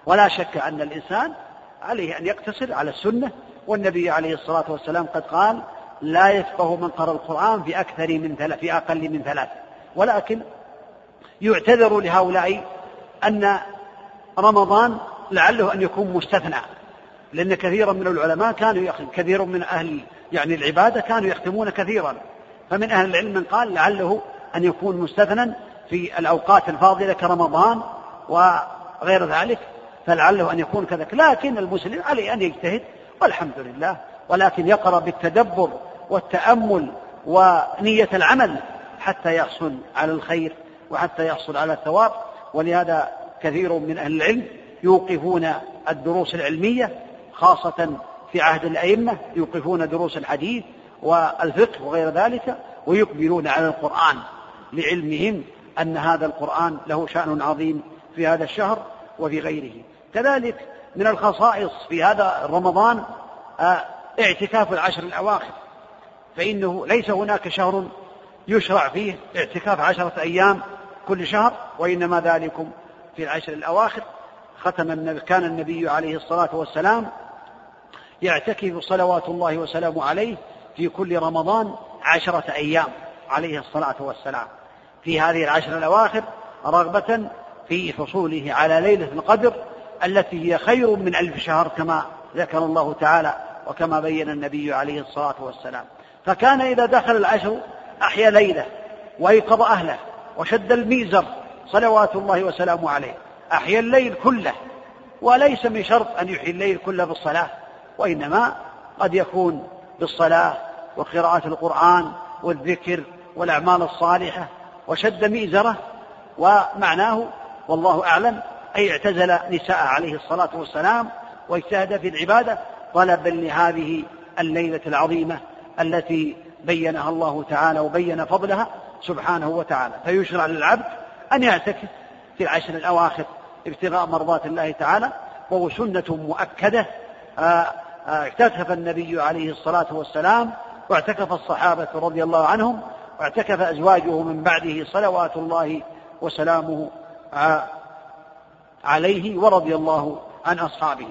ولا شك أن الإنسان عليه أن يقتصر على السنة. والنبي عليه الصلاة والسلام قد قال لا يفقه من قرأ القرآن في أكثر من ثلاث في أقل من ثلاث. ولكن يعتذر لهؤلاء أن رمضان لعله أن يكون مستثنى. لأن كثيرا من العلماء كانوا يختم كثير من أهل يعني العبادة كانوا يختمون كثيرا. فمن أهل العلم من قال لعله أن يكون مستثنى في الأوقات الفاضلة كرمضان وغير ذلك فلعله أن يكون كذلك. لكن المسلم عليه أن يجتهد والحمد لله. ولكن يقرأ بالتدبر والتأمل ونية العمل حتى يحصل على الخير وحتى يحصل على الثواب. ولهذا كثير من أهل العلم يوقفون الدروس العلمية خاصة في عهد الأئمة يوقفون دروس الحديث والفقه وغير ذلك ويقبلون على القرآن لعلمهم أن هذا القرآن له شأن عظيم في هذا الشهر وفي غيره. كذلك من الخصائص في هذا رمضان آه، اعتكاف العشر الأواخر. فإنه ليس هناك شهر يشرع فيه اعتكاف عشرة أيام كل شهر وإنما ذلكم في العشر الأواخر. ختم كان النبي عليه الصلاة والسلام يعتكف صلوات الله وسلامه عليه في كل رمضان عشرة أيام عليه الصلاة والسلام. في هذه العشر الأواخر رغبة في حصوله على ليلة القدر التي هي خير من ألف شهر كما ذكر الله تعالى وكما بين النبي عليه الصلاة والسلام. فكان إذا دخل العشر أحيا ليلة وأيقظ أهله وشد الميزر صلوات الله وسلامه عليه. أحيا الليل كله وليس من شرط أن يحيي الليل كله بالصلاة وإنما قد يكون بالصلاة وقراءة القرآن والذكر والأعمال الصالحة وشد مئزره ومعناه والله أعلم أي اعتزل نساء عليه الصلاة والسلام واجتهد في العبادة طلبا لهذه الليلة العظيمة التي بينها الله تعالى وبين فضلها سبحانه وتعالى. فيشرع للعبد أن يعتكف في العشر الأواخر ابتغاء مرضات الله تعالى وهو سنة مؤكدة. آه، آه، اعتكف النبي عليه الصلاة والسلام واعتكف الصحابة رضي الله عنهم واعتكف أزواجه من بعده صلوات الله وسلامه آه، عليه ورضي الله عن أصحابه.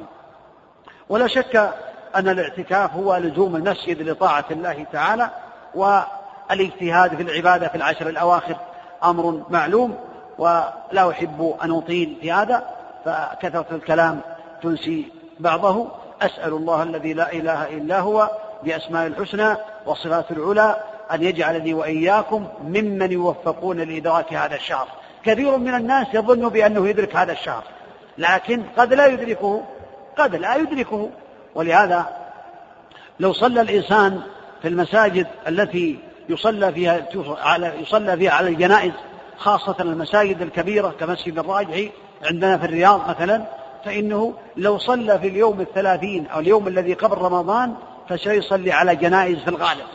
ولا شك أن الاعتكاف هو لزوم المسجد لطاعة الله تعالى والإجتهاد في العبادة في العشر الأواخر أمر معلوم ولا أحب أن أطيل في هذا فكثرة الكلام تنسي بعضه. أسأل الله الذي لا إله إلا هو بأسماء الحسنى وصفات العلى أن يجعلني وإياكم ممن يوفقون لإدراك هذا الشهر. كثير من الناس يظن بأنه يدرك هذا الشهر لكن قد لا يدركه قد لا يدركه. ولهذا لو صلى الإنسان في المساجد التي يصلى فيها على يصلى فيها على الجنائز خاصة المساجد الكبيرة كمسجد الراجحي عندنا في الرياض مثلا فإنه لو صلى في اليوم الثلاثين أو اليوم الذي قبل رمضان فسيصلي على جنائز في الغالب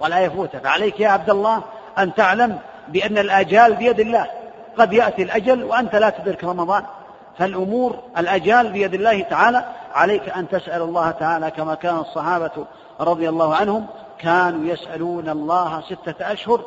ولا يفوته فعليك يا عبد الله أن تعلم بأن الآجال بيد الله. قد يأتي الأجل وأنت لا تدرك رمضان. فالأمور الأجال بيد الله تعالى عليك أن تسأل الله تعالى كما كان الصحابة رضي الله عنهم كانوا يسألون الله ستة أشهر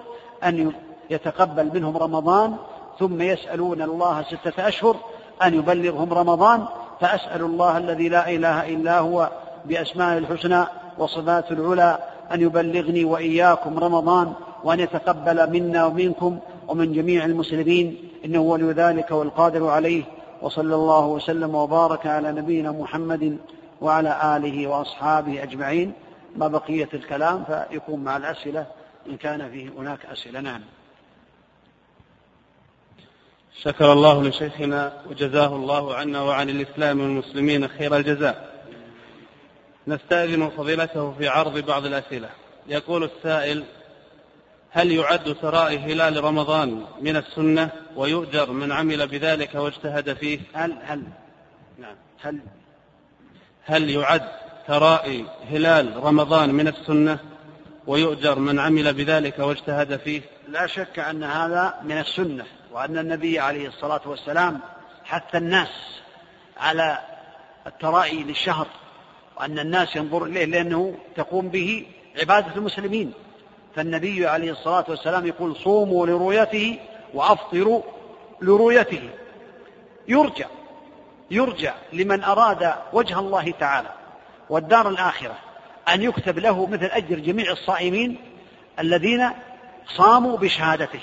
أن يتقبل منهم رمضان ثم يسألون الله ستة أشهر أن يبلغهم رمضان فأسأل الله الذي لا إله إلا هو بأسماء الحسنى وصفات العلى أن يبلغني وإياكم رمضان وأن يتقبل منا ومنكم ومن جميع المسلمين إنه ولي ذلك والقادر عليه. وصلى الله وسلم وبارك على نبينا محمد وعلى آله وأصحابه أجمعين. ما بقية الكلام فيكون مع الأسئلة إن كان فيه هناك أسئلة. نعم. شكر الله لشيخنا وجزاه الله عنا وعن الإسلام والمسلمين خير الجزاء. نستأذن فضيلته في عرض بعض الأسئلة. يقول السائل هل يعد ترائي هلال رمضان من السنة ويؤجر من عمل بذلك واجتهد فيه؟ هل هل نعم. هل هل يعد ترائي هلال رمضان من السنة ويؤجر من عمل بذلك واجتهد فيه؟ لا شك أن هذا من السنة وأن النبي عليه الصلاة والسلام حث الناس على الترائي للشهر وأن الناس ينظر إليه لأنه تقوم به عبادة المسلمين. فالنبي عليه الصلاة والسلام يقول صوموا لرؤيته وأفطروا لرؤيته. يرجى يرجى لمن أراد وجه الله تعالى والدار الآخرة أن يكتب له مثل أجر جميع الصائمين الذين صاموا بشهادته.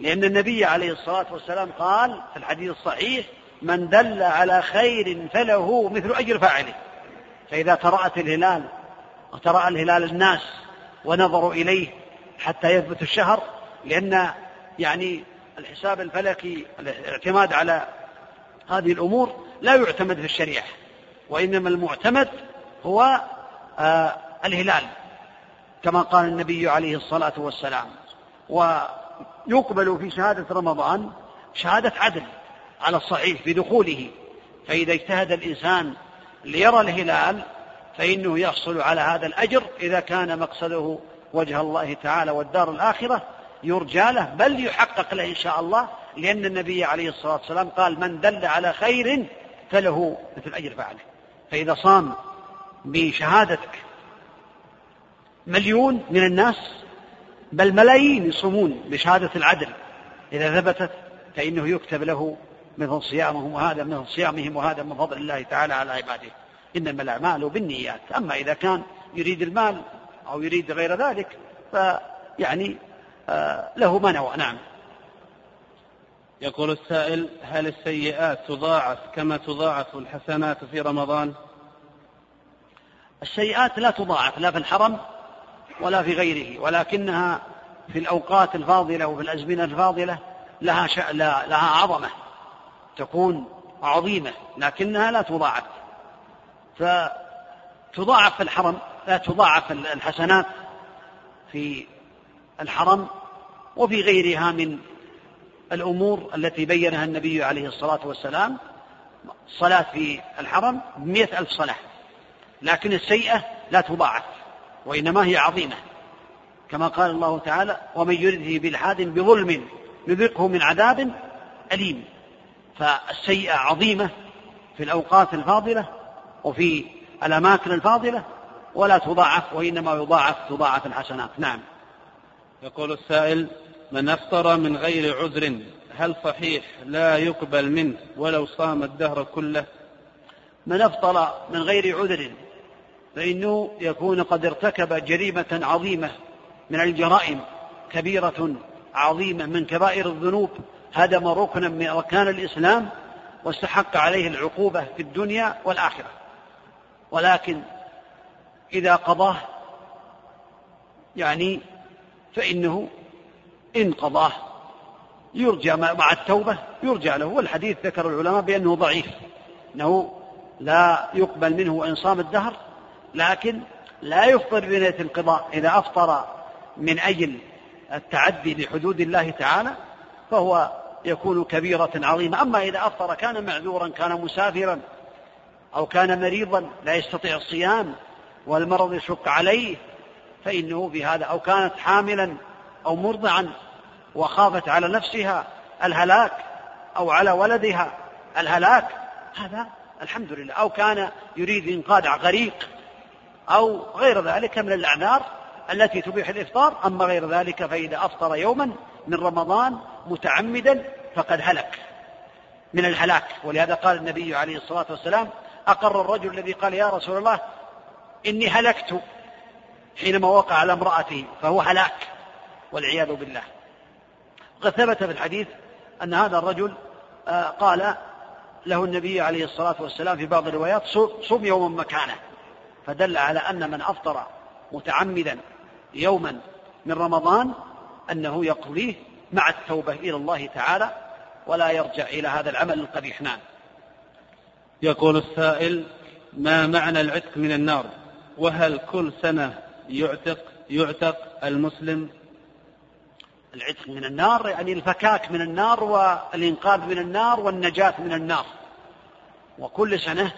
لأن النبي عليه الصلاة والسلام قال في الحديث الصحيح من دل على خير فله مثل أجر فاعله. فإذا ترأت الهلال وترأى الهلال الناس ونظروا إليه حتى يثبت الشهر لأن يعني الحساب الفلكي الاعتماد على هذه الأمور لا يعتمد في الشريعة وإنما المعتمد هو آه الهلال كما قال النبي عليه الصلاة والسلام. ويقبل في شهادة رمضان شهادة عدل على الصحيح بدخوله فإذا اجتهد الإنسان ليرى الهلال فإنه يحصل على هذا الأجر إذا كان مقصده وجه الله تعالى والدار الآخرة يرجى له بل يحقق له إن شاء الله لأن النبي عليه الصلاة والسلام قال من دل على خير فله مثل أجر فعله فإذا صام بشهادتك مليون من الناس بل ملايين يصومون بشهادة العدل إذا ثبتت فإنه يكتب له مثل صيامهم وهذا مثل صيامهم وهذا من فضل الله تعالى على عباده. إنما الأعمال بالنيات. أما إذا كان يريد المال أو يريد غير ذلك فيعني آه، له ما نوى. نعم. يقول السائل هل السيئات تضاعف كما تضاعف الحسنات في رمضان؟ السيئات لا تضاعف لا في الحرم ولا في غيره ولكنها في الأوقات الفاضلة وفي الأزمنة الفاضلة لها لها عظمة تكون عظيمة لكنها لا تضاعف. تضاعف في الحرم لا تضاعف الحسنات في الحرم وفي غيرها من الأمور التي بينها النبي عليه الصلاة والسلام الصلاة في الحرم بمئة ألف صلاة. لكن السيئة لا تضاعف وإنما هي عظيمة. كما قال الله تعالى ومن يرده بالحاد بظلم نذقه من عذاب أليم. فالسيئة عظيمة في الأوقات الفاضلة وفي الأماكن الفاضلة ولا تضاعف وإنما يضاعف تضاعف الحسنات نعم. يقول السائل من أفطر من غير عذر هل صحيح لا يقبل منه ولو صام الدهر كله؟ من أفطر من غير عذر فإنه يكون قد ارتكب جريمة عظيمة من الجرائم كبيرة عظيمة من كبائر الذنوب هدم ركنا من أركان الإسلام واستحق عليه العقوبة في الدنيا والآخرة. ولكن إذا قضاه يعني فإنه إن قضاه يرجى مع التوبة يرجى له. والحديث ذكر العلماء بأنه ضعيف أنه لا يقبل منه وإن صام الدهر لكن لا يفطر بنية القضاء. إذا أفطر من أجل التعدي لحدود الله تعالى فهو يكون كبيرة عظيمة. أما إذا أفطر كان معذورا كان مسافرا أو كان مريضا لا يستطيع الصيام والمرض يشق عليه فإنه بهذا أو كانت حاملا أو مرضعا وخافت على نفسها الهلاك أو على ولدها الهلاك هذا الحمد لله. أو كان يريد إنقاذ غريق أو غير ذلك من الأعذار التي تبيح الإفطار أما غير ذلك فإذا أفطر يوما من رمضان متعمدا فقد هلك من الهلاك. ولهذا قال النبي عليه الصلاة والسلام أقر الرجل الذي قال يا رسول الله إني هلكت حينما وقع على امرأته فهو هلاك والعياذ بالله. قد ثبت في الحديث أن هذا الرجل آه، قال له النبي عليه الصلاة والسلام في بعض الروايات صم يوما مكانه. فدل على أن من أفطر متعمدا يوما من رمضان أنه يقضيه مع التوبة إلى الله تعالى ولا يرجع إلى هذا العمل القبيح. نعم. يقول السائل ما معنى العتق من النار؟ وهل كل سنة يعتق يعتق المسلم؟ العتق من النار يعني الفكاك من النار والإنقاذ من النار والنجاة من النار. وكل سنة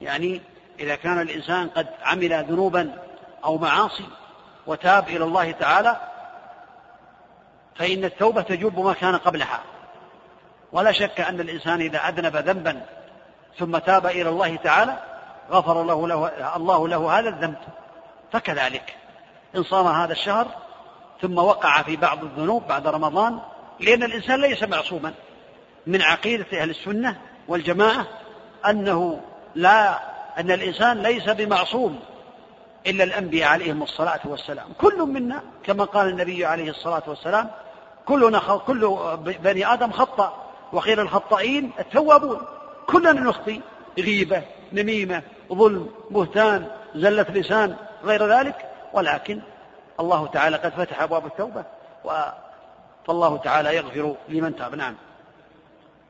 يعني إذا كان الإنسان قد عمل ذنوبا أو معاصي وتاب إلى الله تعالى فإن التوبة تجوب ما كان قبلها. ولا شك أن الإنسان إذا أذنب ذنبا ثم تاب إلى الله تعالى غفر الله له الله له هذا الذنب. فكذلك إن صام هذا الشهر ثم وقع في بعض الذنوب بعد رمضان لأن الإنسان ليس معصوما. من عقيدة أهل السنة والجماعة أنه لا أن الإنسان ليس بمعصوم إلا الأنبياء عليهم الصلاة والسلام. كل منا كما قال النبي عليه الصلاة والسلام كلنا كل بني آدم خطأ وخير الخطائين التوابون. كلنا نخطي. غيبة نميمة ظلم بهتان زلة لسان غير ذلك. ولكن الله تعالى قد فتح أبواب التوبة فالله تعالى يغفر لمن تاب. نعم.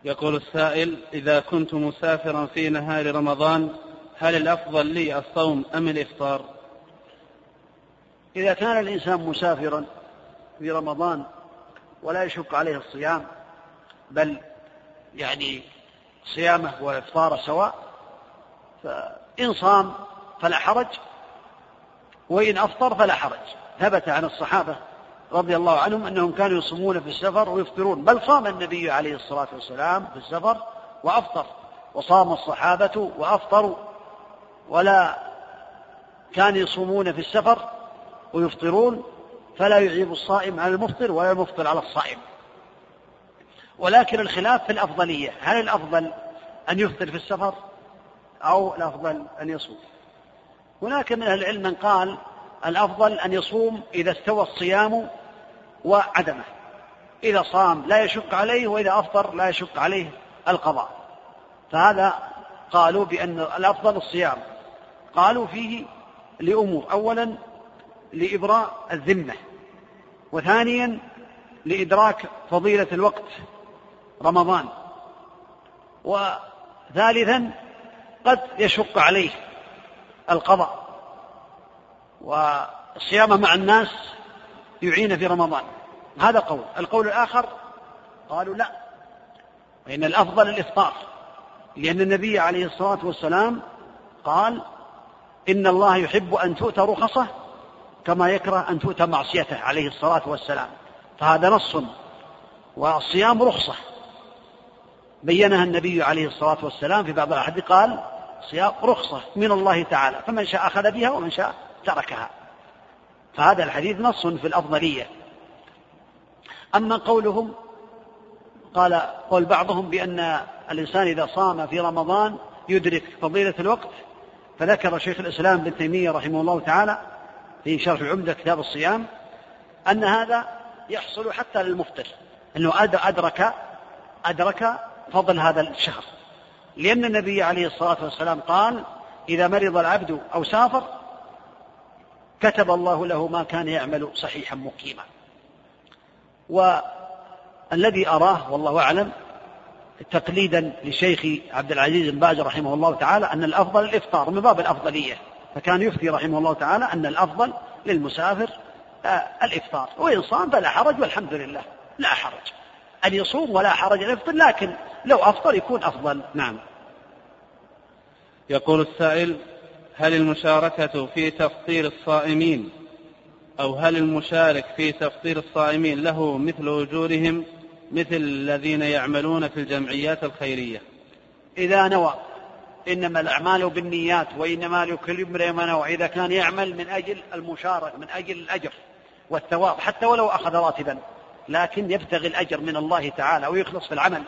يقول السائل إذا كنت مسافرا في نهار رمضان هل الأفضل لي الصوم أم الإفطار؟ إذا كان الإنسان مسافرا في رمضان ولا يشق عليه الصيام بل يعني صيامه وإفطاره سواء فإن صام فلا حرج وإن أفطر فلا حرج. ثبت عن الصحابة رضي الله عنهم أنهم كانوا يصومون في السفر ويفطرون بل صام النبي عليه الصلاة والسلام في السفر وأفطر وصام الصحابة وأفطروا ولا كانوا يصومون في السفر ويفطرون فلا يعيب الصائم على المفطر ولا المفطر على الصائم. ولكن الخلاف في الأفضلية. هل الأفضل أن يفطر في السفر أو الأفضل أن يصوم؟ هناك من أهل العلم من قال الأفضل أن يصوم إذا استوى الصيام وعدمه. إذا صام لا يشق عليه وإذا أفطر لا يشق عليه القضاء. فهذا قالوا بأن الأفضل الصيام. قالوا فيه لأمور. أولا لإبراء الذمة. وثانيا لإدراك فضيلة الوقت. رمضان. وثالثا قد يشق عليه القضاء. والصيام مع الناس يعين في رمضان. هذا قول. القول الآخر قالوا لا. وإن الأفضل الإفطار. لأن النبي عليه الصلاة والسلام قال إن الله يحب أن تؤتى رخصه كما يكره أن تؤتى معصيته عليه الصلاة والسلام. فهذا نص. والصيام رخصة. بينها النبي عليه الصلاة والسلام في بعض الأحاديث قال صيام رخصة من الله تعالى فمن شاء أخذ بها ومن شاء تركها. فهذا الحديث نص في الأفضلية. أما قولهم قال قول بعضهم بأن الإنسان إذا صام في رمضان يدرك فضيلة الوقت فذكر شيخ الإسلام ابن تيمية رحمه الله تعالى في شرح العمدة كتاب الصيام أن هذا يحصل حتى للمفطر أنه أدرك أدرك فضل هذا الشهر. لأن النبي عليه الصلاة والسلام قال إذا مرض العبد أو سافر كتب الله له ما كان يعمل صحيحا مقيما. والذي أراه والله أعلم تقليدا لشيخ عبد العزيز بن باز رحمه الله تعالى أن الأفضل الإفطار من باب الأفضلية. فكان يفتي رحمه الله تعالى أن الأفضل للمسافر آه، الإفطار. وإن صام فلا حرج والحمد لله. لا حرج. أن يصوم ولا حرج أن يفطر لكن لو أفطر يكون أفضل. نعم. يقول السائل هل المشاركة في تفطير الصائمين أو هل المشارك في تفطير الصائمين له مثل أجورهم مثل الذين يعملون في الجمعيات الخيرية؟ إذا نوى إنما الأعمال بالنيات وإنما لكل امرئ ما نوى. إذا كان يعمل من أجل المشاركة من أجل الأجر والثواب حتى ولو أخذ راتبا. لكن يبتغي الأجر من الله تعالى ويخلص في العمل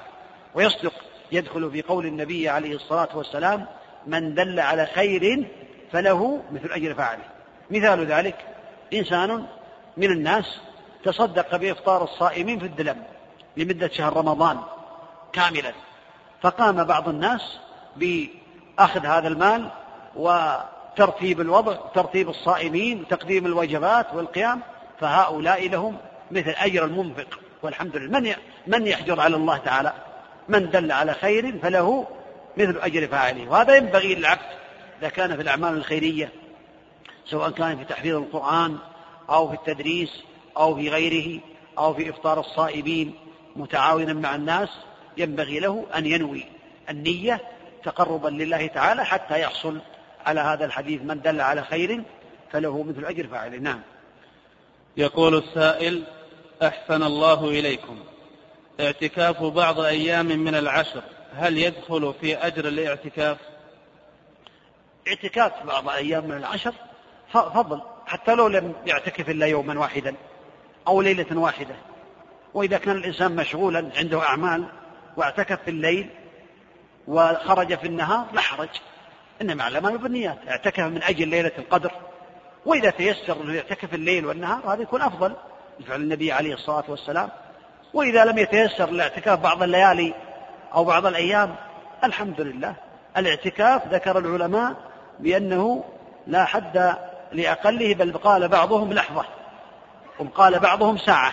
ويصدق. يدخل في قول النبي عليه الصلاة والسلام من دل على خير فله مثل أجر فاعله. مثال ذلك إنسان من الناس تصدق بإفطار الصائمين في الدلم لمدة شهر رمضان كاملا. فقام بعض الناس بأخذ هذا المال وترتيب الوضع ترتيب الصائمين وتقديم الوجبات والقيام فهؤلاء لهم مثل أجر المنفق. والحمد لله. من من يحجر على الله تعالى؟ من دل على خير فله مثل أجر فاعله. وهذا ينبغي للعبد إذا كان في الأعمال الخيرية سواء كان في تحفيظ القرآن أو في التدريس أو في غيره أو في إفطار الصائمين متعاونا مع الناس ينبغي له أن ينوي النية تقربا لله تعالى حتى يحصل على هذا الحديث. من دل على خير فله مثل أجر فاعله. نعم. يقول السائل أحسن الله إليكم. اعتكاف بعض أيام من العشر هل يدخل في أجر الاعتكاف؟ اعتكاف بعض أيام من العشر؟ فضل حتى لو لم يعتكف إلا يوما واحدا أو ليلة واحدة. وإذا كان الإنسان مشغولا عنده أعمال واعتكف في الليل وخرج في النهار لا حرج. إنما الأعمال بالنيات اعتكف من أجل ليلة القدر. وإذا تيسر أنه يعتكف الليل والنهار هذا يكون أفضل. لفعل النبي عليه الصلاة والسلام. وإذا لم يتيسر الاعتكاف بعض الليالي أو بعض الأيام الحمد لله الاعتكاف ذكر العلماء بأنه لا حد لأقله بل قال بعضهم لحظة وقال بعضهم ساعة.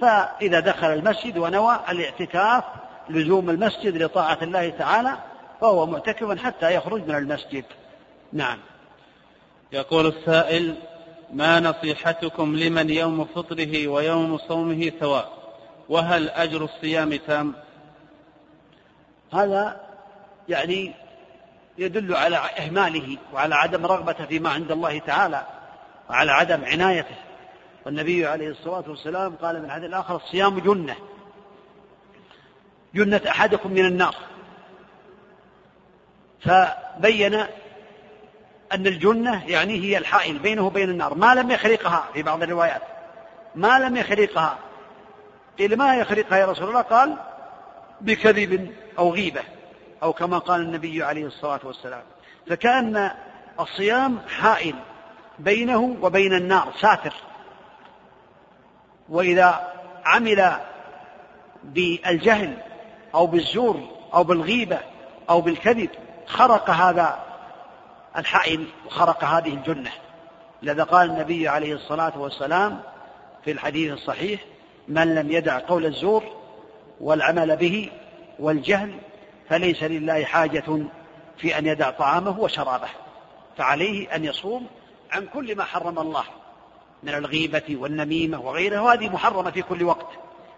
فإذا دخل المسجد ونوى الاعتكاف لزوم المسجد لطاعة الله تعالى فهو معتكف حتى يخرج من المسجد. نعم. يقول السائل ما نصيحتكم لمن يوم فطره ويوم صومه سواء؟ وهل أجر الصيام تام؟ هذا يعني يدل على إهماله وعلى عدم رغبته فيما عند الله تعالى وعلى عدم عنايته. والنبي عليه الصلاة والسلام قال من حديث الآخر الصيام جنة. جنة أحدكم من النار. فبين أن الجنة يعني هي الحائل بينه وبين النار. ما لم يخرقها في بعض الروايات. ما لم يخرقها قيل ما يخرقها يا رسول الله؟ قال بكذب أو غيبة. أو كما قال النبي عليه الصلاة والسلام. فكأن الصيام حائل بينه وبين النار ساتر. وإذا عمل بالجهل أو بالزور أو بالغيبة أو بالكذب خرق هذا الحائل وخرق هذه الجنة. لذا قال النبي عليه الصلاة والسلام في الحديث الصحيح من لم يدع قول الزور والعمل به والجهل فليس لله حاجة في أن يدع طعامه وشرابه فعليه أن يصوم عن كل ما حرم الله من الغيبة والنميمة وغيرها وهذه محرمة في كل وقت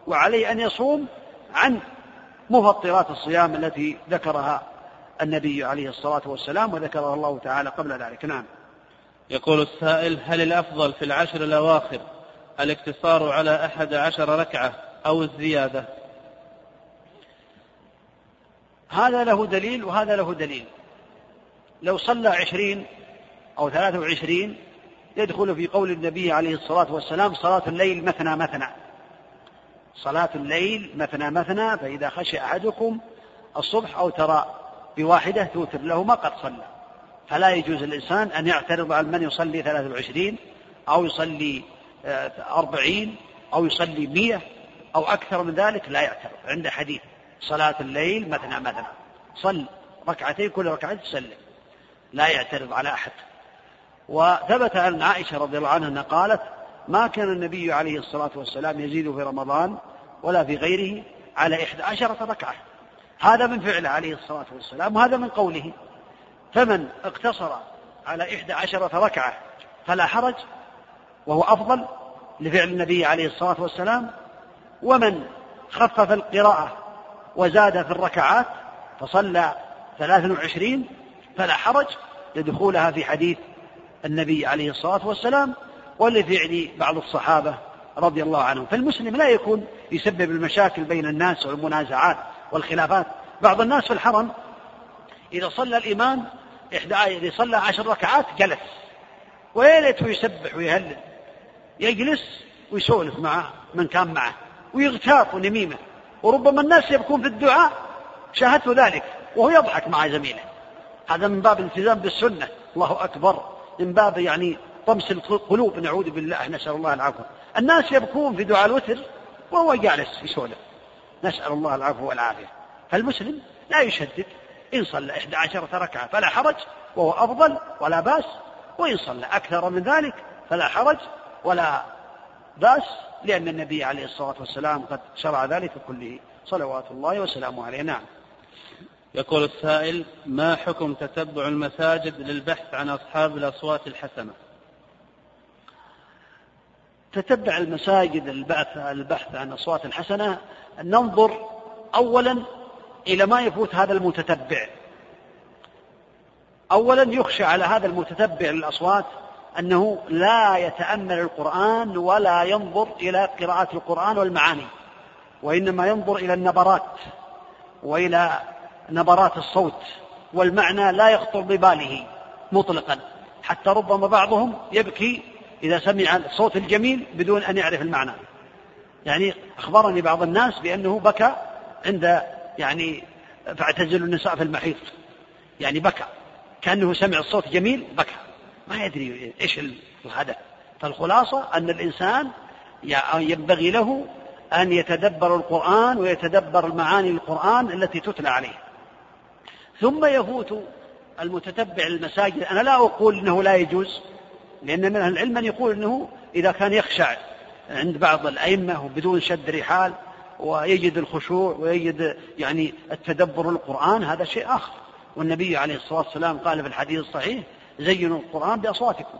وعليه أن يصوم عن مفطرات الصيام التي ذكرها النبي عليه الصلاة والسلام وذكرها الله تعالى قبل ذلك. نعم. يقول السائل هل الأفضل في العشر الأواخر الاقتصار على أحد عشر ركعة أو الزيادة؟ هذا له دليل وهذا له دليل. لو صلى عشرين أو ثلاثة وعشرين يدخل في قول النبي عليه الصلاة والسلام صلاة الليل مثنى مثنى. صلاة الليل مثنى مثنى فإذا خشي أحدكم الصبح أو ترى بواحدة توتر له ما قد صلى. فلا يجوز الإنسان أن يعترض على من يصلي ثلاثة وعشرين أو يصلي آه، أربعين أو يصلي مية أو أكثر من ذلك لا يعترض. عند حديث صلاة الليل مثنى مثنى. صل ركعتين كل ركعتين تسلم لا يعترض على أحد. وثبت عن عائشة رضي الله عنها قالت ما كان النبي عليه الصلاة والسلام يزيد في رمضان ولا في غيره على إحدى عشرة ركعة. هذا من فعله عليه الصلاة والسلام وهذا من قوله فمن اقتصر على إحدى عشرة ركعة فلا حرج وهو أفضل لفعل النبي عليه الصلاة والسلام ومن خفف القراءة وزاد في الركعات فصلى ثلاث وعشرين فلا حرج لدخولها في حديث النبي عليه الصلاة والسلام ولفعل بعض الصحابة رضي الله عنهم. فالمسلم لا يكون يسبب المشاكل بين الناس والمنازعات. والخلافات. بعض الناس في الحرم إذا صلى الإمام إحدى إذا صلى عشر ركعات جلس. ويا ليته يسبح ويهلل. يجلس ويسولف مع من كان معه. ويغتاف ونميمة. وربما الناس يبكون في الدعاء. شاهدت ذلك. وهو يضحك مع زميله. هذا من باب الالتزام بالسنة. الله أكبر. من باب يعني طمس القلوب. نعوذ بالله. نسأل الله العفو. الناس يبكون في دعاء الوتر وهو جالس يسولف. نسأل الله العفو والعافية. فالمسلم لا يشدد. إن صلى إحدى عشرة ركعة فلا حرج وهو أفضل ولا بأس. وإن صلى أكثر من ذلك فلا حرج ولا بأس لأن النبي عليه الصلاة والسلام قد شرع ذلك كله. صلوات الله وسلامه عليه. نعم. يقول السائل ما حكم تتبع المساجد للبحث عن أصحاب الأصوات الحسنة؟ تتبع المساجد البحث البحث عن أصوات الحسنة ننظر أولا إلى ما يفوت هذا المتتبع. أولا يخشى على هذا المتتبع للأصوات أنه لا يتأمل القرآن ولا ينظر إلى قراءة القرآن والمعاني وإنما ينظر إلى النبرات وإلى نبرات الصوت والمعنى لا يخطر بباله مطلقا حتى ربما بعضهم يبكي إذا سمع الصوت الجميل بدون أن يعرف المعنى. يعني أخبرني بعض الناس بأنه بكى عند يعني فاعتزلوا النساء في المحيط. يعني بكى. كأنه سمع الصوت جميل بكى. ما يدري إيش الهدف فالخلاصة أن الإنسان ينبغي له أن يتدبر القرآن ويتدبر المعاني القرآن التي تتلى عليه. ثم يفوت المتتبع المساجد أنا لا أقول أنه لا يجوز. لأن من أهل العلم من يقول أنه إذا كان يخشع عند بعض الأئمة بدون شد رحال ويجد الخشوع ويجد يعني التدبر القرآن هذا شيء آخر. والنبي عليه الصلاة والسلام قال في الحديث الصحيح زينوا القرآن بأصواتكم.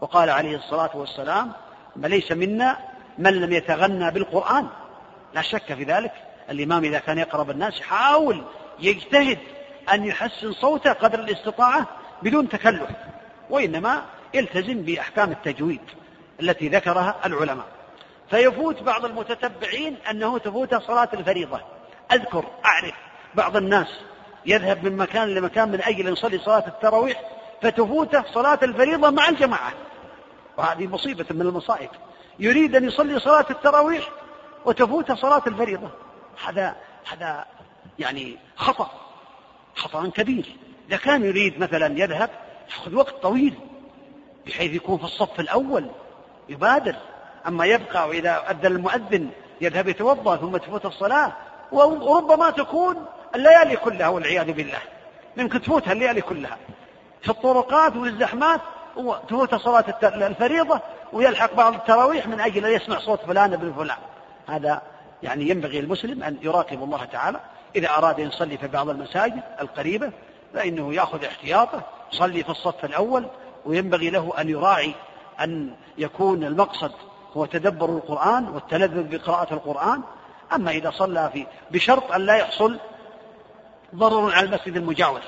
وقال عليه الصلاة والسلام ما ليس منا من لم يتغنى بالقرآن. لا شك في ذلك. الإمام إذا كان يقرب الناس يحاول يجتهد أن يحسن صوته قدر الاستطاعة بدون تكلف وإنما يلتزم بأحكام التجويد التي ذكرها العلماء. فيفوت بعض المتتبعين أنه تفوت صلاة الفريضة. أذكر أعرف بعض الناس يذهب من مكان لمكان من أجل يصلي صلاة التراويح فتفوته صلاة الفريضة مع الجماعة. وهذه مصيبة من المصائب. يريد أن يصلي صلاة التراويح وتفوته صلاة الفريضة. هذا هذا يعني خطأ خطأ كبير. إذا كان يريد مثلا يذهب يأخذ وقت طويل. بحيث يكون في الصف الأول يبادر. أما يبقى وإذا أذن المؤذن يذهب يتوضأ ثم تفوت الصلاة وربما تكون الليالي كلها والعياذ بالله. ممكن تفوتها الليالي كلها. في الطرقات والزحمات تفوت صلاة الفريضة ويلحق بعض التراويح من أجل أن يسمع صوت فلان ابن فلان. هذا يعني ينبغي المسلم أن يراقب الله تعالى. إذا أراد أن يصلي في بعض المساجد القريبة فإنه يأخذ احتياطه. يصلي في الصف الأول وينبغي له أن يراعي أن يكون المقصد هو تدبر القرآن والتلذذ بقراءة القرآن. أما إذا صلى في بشرط أن لا يحصل ضرر على المسجد المجاور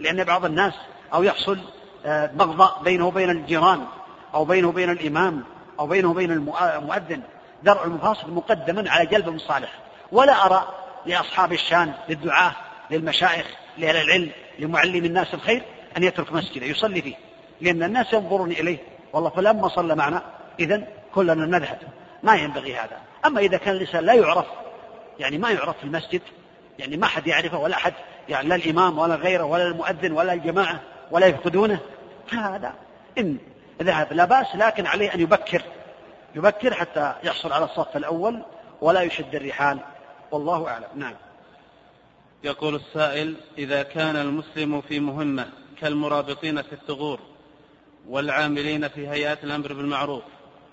لأن بعض الناس أو يحصل آه، بغضاء بينه وبين الجيران أو بينه وبين الإمام أو بينه وبين المؤذن درع المفاصل مقدما على جلب المصالح ولا أرى لأصحاب الشان للدعاة للمشايخ لأهل العلم لمعلم الناس الخير أن يترك مسجده يصلي فيه. لأن الناس ينظرون إليه. والله فلما صلى معنا إذا كلنا نذهب ما ينبغي هذا. أما إذا كان الإنسان لا يعرف يعني ما يعرف في المسجد يعني ما حد يعرفه ولا أحد يعني لا الإمام ولا غيره ولا المؤذن ولا الجماعة ولا يفقدونه. هذا إن ذهب. لا بأس لكن عليه أن يبكر. يبكر حتى يحصل على الصف الأول ولا يشد الرحال. والله أعلم. نعم. يقول السائل إذا كان المسلم في مهمة كالمرابطين في الثغور والعاملين في هيئات الأمر بالمعروف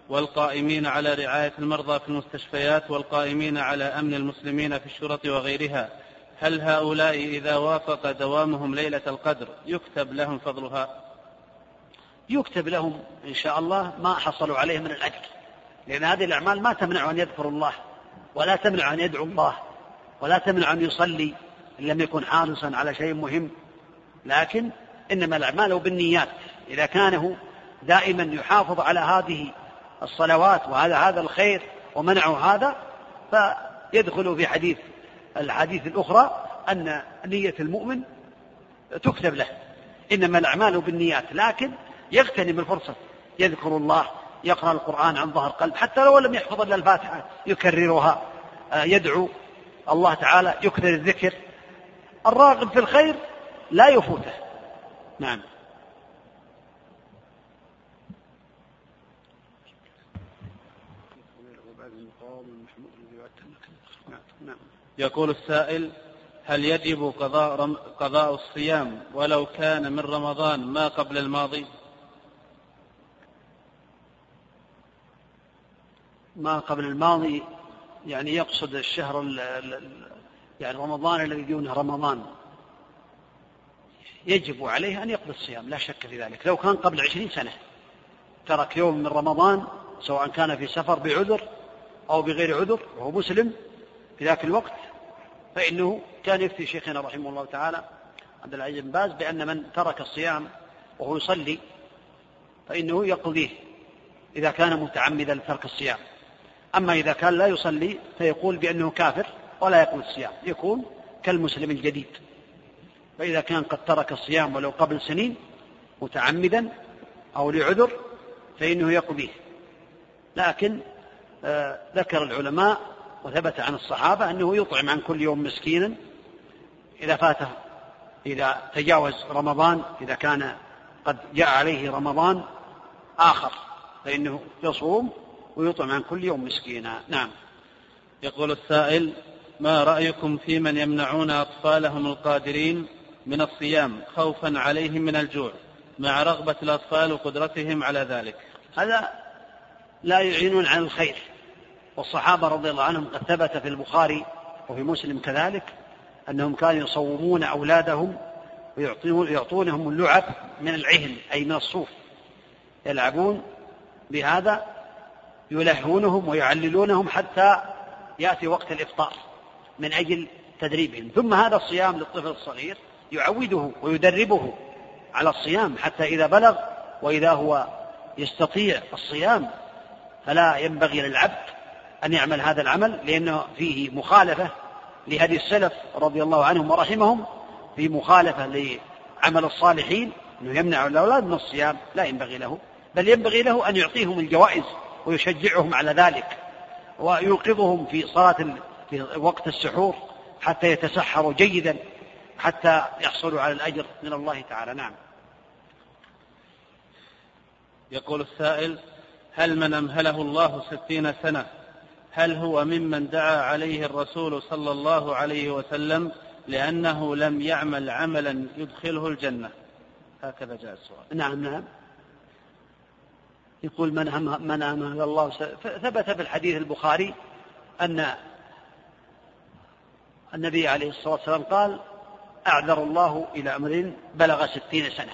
والقائمين على رعاية المرضى في المستشفيات والقائمين على أمن المسلمين في الشرط وغيرها. هل هؤلاء إذا وافق دوامهم ليلة القدر يكتب لهم فضلها؟ يكتب لهم إن شاء الله ما حصلوا عليه من الأجر لأن هذه الأعمال ما تمنع أن يذكر الله ولا تمنع أن يدعو الله ولا تمنع أن يصلي إن لم يكن حارصا على شيء مهم. لكن إنما الأعمال بالنيات. إذا كانه دائما يحافظ على هذه الصلوات وهذا هذا الخير ومنعه هذا فيدخل في حديث الحديث الأخرى أن نية المؤمن تكتب له. إنما الأعمال بالنيات لكن يغتنم الفرصة. يذكر الله يقرأ القرآن عن ظهر قلب حتى لو لم يحفظ إلا الفاتحة يكررها. آه، يدعو الله تعالى يكثر الذكر. الراغب في الخير لا يفوته. نعم. يقول السائل هل يجب قضاء, رم قضاء الصيام ولو كان من رمضان ما قبل الماضي؟ ما قبل الماضي يعني يقصد الشهر يعني رمضان الذي دونه رمضان. يجب عليه أن يقضي الصيام لا شك في ذلك. لو كان قبل عشرين سنة ترك يوم من رمضان سواء كان في سفر بعذر أو بغير عذر وهو مسلم في ذاك الوقت فإنه كان يفتي شيخنا رحمه الله تعالى عبد العزيز بن باز بأن من ترك الصيام وهو يصلي فإنه يقضيه إذا كان متعمدا لترك الصيام. أما إذا كان لا يصلي فيقول بأنه كافر ولا يقضي الصيام يكون كالمسلم الجديد. فإذا كان قد ترك الصيام ولو قبل سنين متعمدا أو لعذر فإنه يقضيه. لكن آه ذكر العلماء وثبت عن الصحابة أنه يطعم عن كل يوم مسكينا إذا فاته إذا تجاوز رمضان إذا كان قد جاء عليه رمضان آخر فإنه يصوم ويطعم عن كل يوم مسكينا. نعم. يقول السائل ما رأيكم في من يمنعون أطفالهم القادرين من الصيام خوفا عليهم من الجوع مع رغبة الأطفال وقدرتهم على ذلك؟ هذا لا يعينون عن الخير. والصحابة رضي الله عنهم قد ثبت في البخاري وفي مسلم كذلك أنهم كانوا يصومون أولادهم ويعطونهم اللعب من العهن أي من الصوف. يلعبون بهذا يلهونهم ويعللونهم حتى يأتي وقت الإفطار من أجل تدريبهم. ثم هذا الصيام للطفل الصغير يعوده ويدربه على الصيام حتى إذا بلغ وإذا هو يستطيع الصيام فلا ينبغي للعبد أن يعمل هذا العمل لأنه فيه مخالفة لهدي السلف رضي الله عنهم ورحمهم في مخالفة لعمل الصالحين أنه يمنع الأولاد من الصيام لا ينبغي له بل ينبغي له أن يعطيهم الجوائز ويشجعهم على ذلك ويوقظهم في صلاة في وقت السحور حتى يتسحروا جيدا حتى يحصلوا على الأجر من الله تعالى. نعم. يقول السائل هل من أمهله الله ستين سنة؟ هل هو ممن دعا عليه الرسول صلى الله عليه وسلم لأنه لم يعمل عملا يدخله الجنة؟ هكذا جاء السؤال. نعم نعم. يقول من من أمهل الله ثبت في الحديث البخاري أن النبي عليه الصلاة والسلام قال أعذر الله إلى أمر بلغ ستين سنة.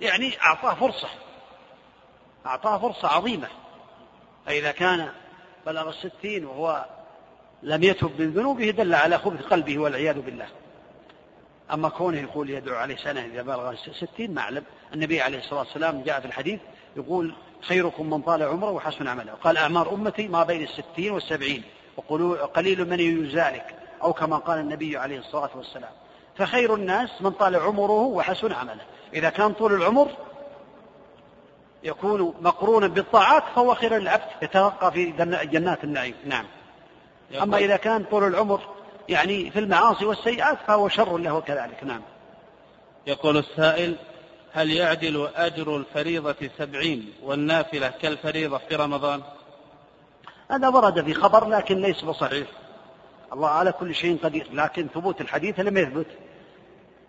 يعني أعطاه فرصة أعطاه فرصة عظيمة. فإذا كان بلغ الستين وهو لم يتب من ذنوبه دل على خبث قلبه والعياذ بالله. أما كونه يقول يدعو عليه سنة إذا بلغ ستين ما أعلم. النبي عليه الصلاة والسلام جاء في الحديث يقول خيركم من طال عمره وحسن عمله. قال أعمار أمتي ما بين الستين والسبعين وقليل من يجوز ذلك أو كما قال النبي عليه الصلاة والسلام. فخير الناس من طال عمره وحسن عمله. إذا كان طول العمر يكون مقرونا بالطاعات فهو خير العبد يترقى في جنات النعيم. نعم. أما إذا كان طول العمر يعني في المعاصي والسيئات فهو شر له كذلك. نعم. يقول السائل هل يعدل أجر الفريضة سبعين والنافلة كالفريضة في رمضان؟ هذا ورد في خبر لكن ليس بصحيح. الله على كل شيء قدير لكن ثبوت الحديث لم يثبت.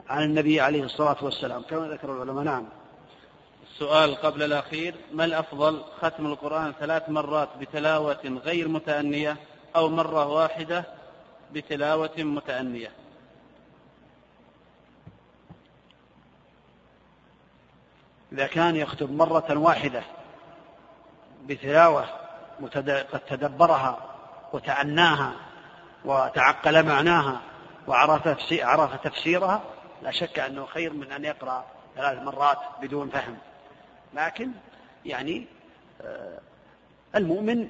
عن النبي عليه الصلاة والسلام كما ذكر العلماء. نعم. السؤال قبل الأخير. ما الأفضل ختم القرآن ثلاث مرات بتلاوة غير متأنية أو مرة واحدة بتلاوة متأنية؟ إذا كان يختم مرة واحدة بتلاوة قد تدبرها وتعناها وتعقل معناها وعرف تفسيرها لا شك أنه خير من أن يقرأ ثلاث مرات بدون فهم. لكن يعني آه، المؤمن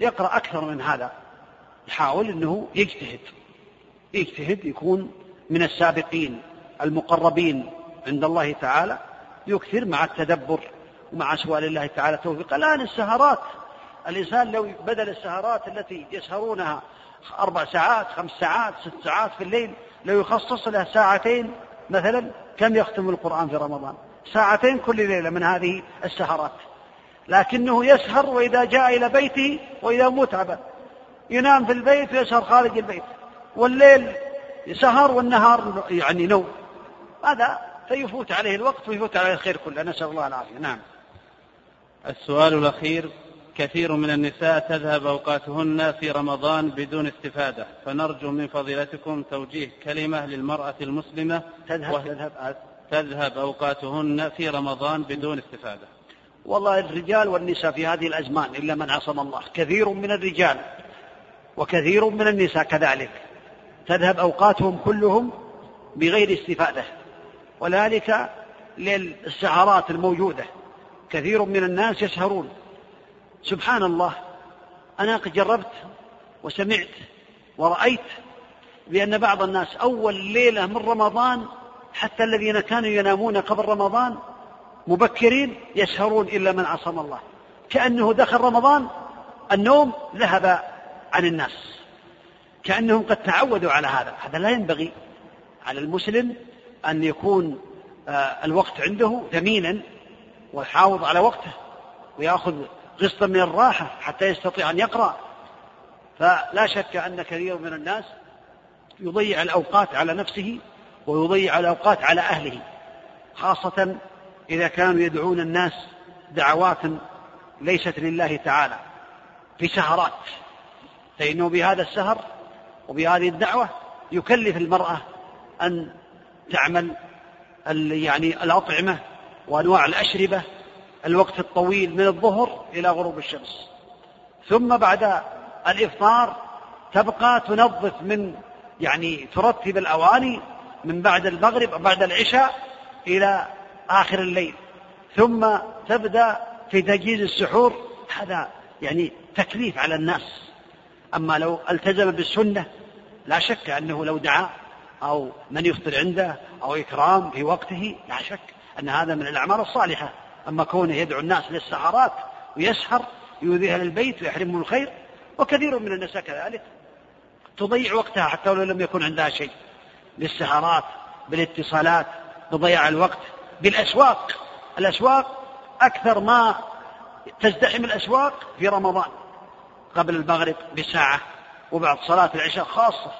يقرأ أكثر من هذا يحاول أنه يجتهد يجتهد يكون من السابقين المقربين عند الله تعالى يكثر مع التدبر ومع سؤال الله تعالى توفيق. الآن السهرات الإنسان لو بدل السهرات التي يسهرونها أربع ساعات خمس ساعات ست ساعات في الليل لو يخصص له ساعتين مثلا كم يختم القرآن في رمضان؟ ساعتين كل ليلة من هذه السهرات. لكنه يسهر وإذا جاء إلى بيته وإذا متعب ينام في البيت ويسهر خارج البيت. والليل سهر والنهار يعني نوم. هذا فيفوت عليه الوقت ويفوت عليه الخير كله. نسأل الله العافية. نعم. السؤال الأخير كثير من النساء تذهب أوقاتهن في رمضان بدون استفادة. فنرجو من فضيلتكم توجيه كلمة للمرأة المسلمة. تذهب تذهب. تذهب أوقاتهن في رمضان بدون استفادة. والله الرجال والنساء في هذه الأزمان إلا من عصم الله. كثير من الرجال وكثير من النساء كذلك. تذهب أوقاتهم كلهم بغير استفادة. وذلك للسهرات الموجودة. كثير من الناس يسهرون. سبحان الله أنا قد جربت وسمعت ورأيت بأن بعض الناس أول ليلة من رمضان حتى الذين كانوا ينامون قبل رمضان مبكرين يسهرون إلا من عصم الله. كأنه دخل رمضان النوم ذهب عن الناس. كأنهم قد تعودوا على هذا. هذا لا ينبغي على المسلم أن يكون آه، الوقت عنده ثمينا ويحافظ على وقته ويأخذ قسطا من الراحة حتى يستطيع أن يقرأ. فلا شك أن كثير من الناس يضيع الأوقات على نفسه ويضيع الأوقات على أهله خاصة إذا كانوا يدعون الناس دعوات ليست لله تعالى في سهرات فإنه بهذا السهر وبهذه الدعوة يكلف المرأة أن تعمل يعني الأطعمة وأنواع الأشربة الوقت الطويل من الظهر إلى غروب الشمس. ثم بعد الإفطار تبقى تنظف من يعني ترتب الأواني من بعد المغرب بعد العشاء إلى آخر الليل. ثم تبدأ في تجهيز السحور. هذا يعني تكليف على الناس. أما لو التزم بالسنة لا شك أنه لو دعا أو من يفطر عنده أو إكرام في وقته لا شك أن هذا من الأعمال الصالحة. أما كونه يدعو الناس للسهرات ويسهر يؤذي أهل البيت ويحرمهم الخير وكثير من النساء كذلك تضيع وقتها حتى لو لم يكن عندها شيء. بالسهرات بالاتصالات بضياع الوقت بالأسواق. الأسواق أكثر ما تزدحم الأسواق في رمضان قبل المغرب بساعة وبعد صلاة العشاء خاصة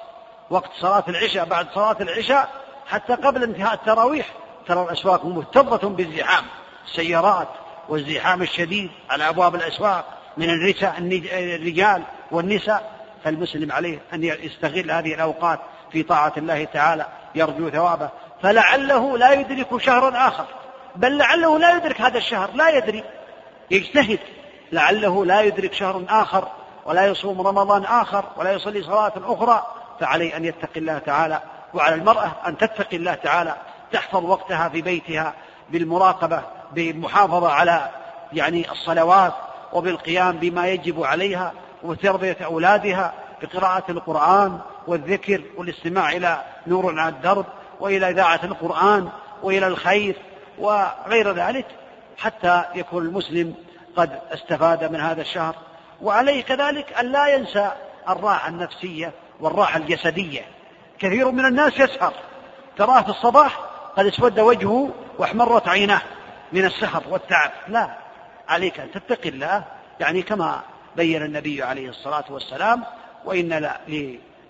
وقت صلاة العشاء بعد صلاة العشاء حتى قبل انتهاء التراويح. ترى الأسواق مهتضة بالزحام السيارات والزحام الشديد على أبواب الأسواق من الرجال والنساء. فالمسلم عليه أن يستغل هذه الأوقات في طاعة الله تعالى يرجو ثوابه فلعله لا يدرك شهرا آخر. بل لعله لا يدرك هذا الشهر لا يدري. يجتهد. لعله لا يدرك شهر آخر ولا يصوم رمضان آخر ولا يصلي صلاة أخرى. فعليه أن يتقي الله تعالى وعلى المرأة أن تتقي الله تعالى تحفظ وقتها في بيتها بالمراقبة بالمحافظة على يعني الصلوات وبالقيام بما يجب عليها وتربية أولادها بقراءة القرآن والذكر والاستماع إلى نور على الدرب وإلى إذاعة القرآن وإلى الخير وغير ذلك حتى يكون المسلم قد استفاد من هذا الشهر. وعليه كذلك أن لا ينسى الراحة النفسية والراحة الجسدية. كثير من الناس يسهر. تراه في الصباح قد اسود وجهه واحمرت عيناه من السهر والتعب. لا عليك أن تتقي الله. يعني كما بين النبي عليه الصلاة والسلام وإن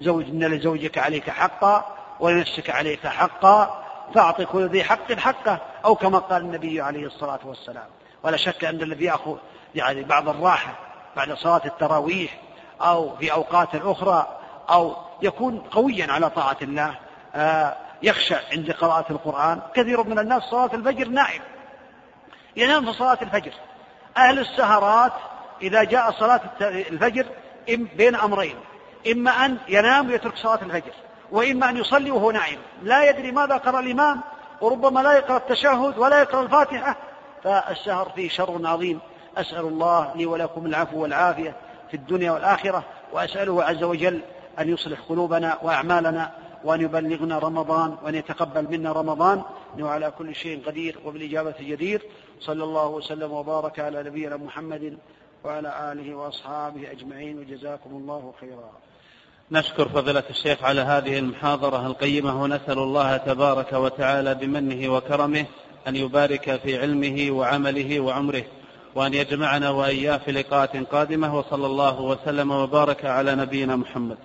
لزوج إن لزوجك عليك حقا ولنفسك عليك حقا فأعط كل ذي حق حقه أو كما قال النبي عليه الصلاة والسلام. ولا شك أن الذي يأخذ يعني بعض الراحة بعد صلاة التراويح أو في أوقات أخرى أو يكون قويا على طاعة الله آه، يخشى عند قراءة القرآن. كثير من الناس صلاة الفجر نائم. ينام في صلاة الفجر. أهل السهرات إذا جاء صلاة الفجر بين أمرين. إما أن ينام ويترك صلاة الفجر وإما أن يصلي وهو نائم. لا يدري ماذا قرأ الإمام وربما لا يقرأ التشهد ولا يقرأ الفاتحة. فالسهر فيه شر عظيم. أسأل الله لي ولكم العفو والعافية في الدنيا والآخرة وأسأله عز وجل أن يصلح قلوبنا وأعمالنا وأن يبلغنا رمضان وأن يتقبل منا رمضان. إنه على كل شيء قدير وبالإجابة جدير. صلى الله وسلم وبارك على نبينا محمد وعلى آله وأصحابه أجمعين. وجزاكم الله خيرا. نشكر فضيلة الشيخ على هذه المحاضرة القيمة ونسأل الله تبارك وتعالى بمنه وكرمه أن يبارك في علمه وعمله وعمره وأن يجمعنا وإياه في لقاءات قادمة وصلى الله وسلم وبارك على نبينا محمد.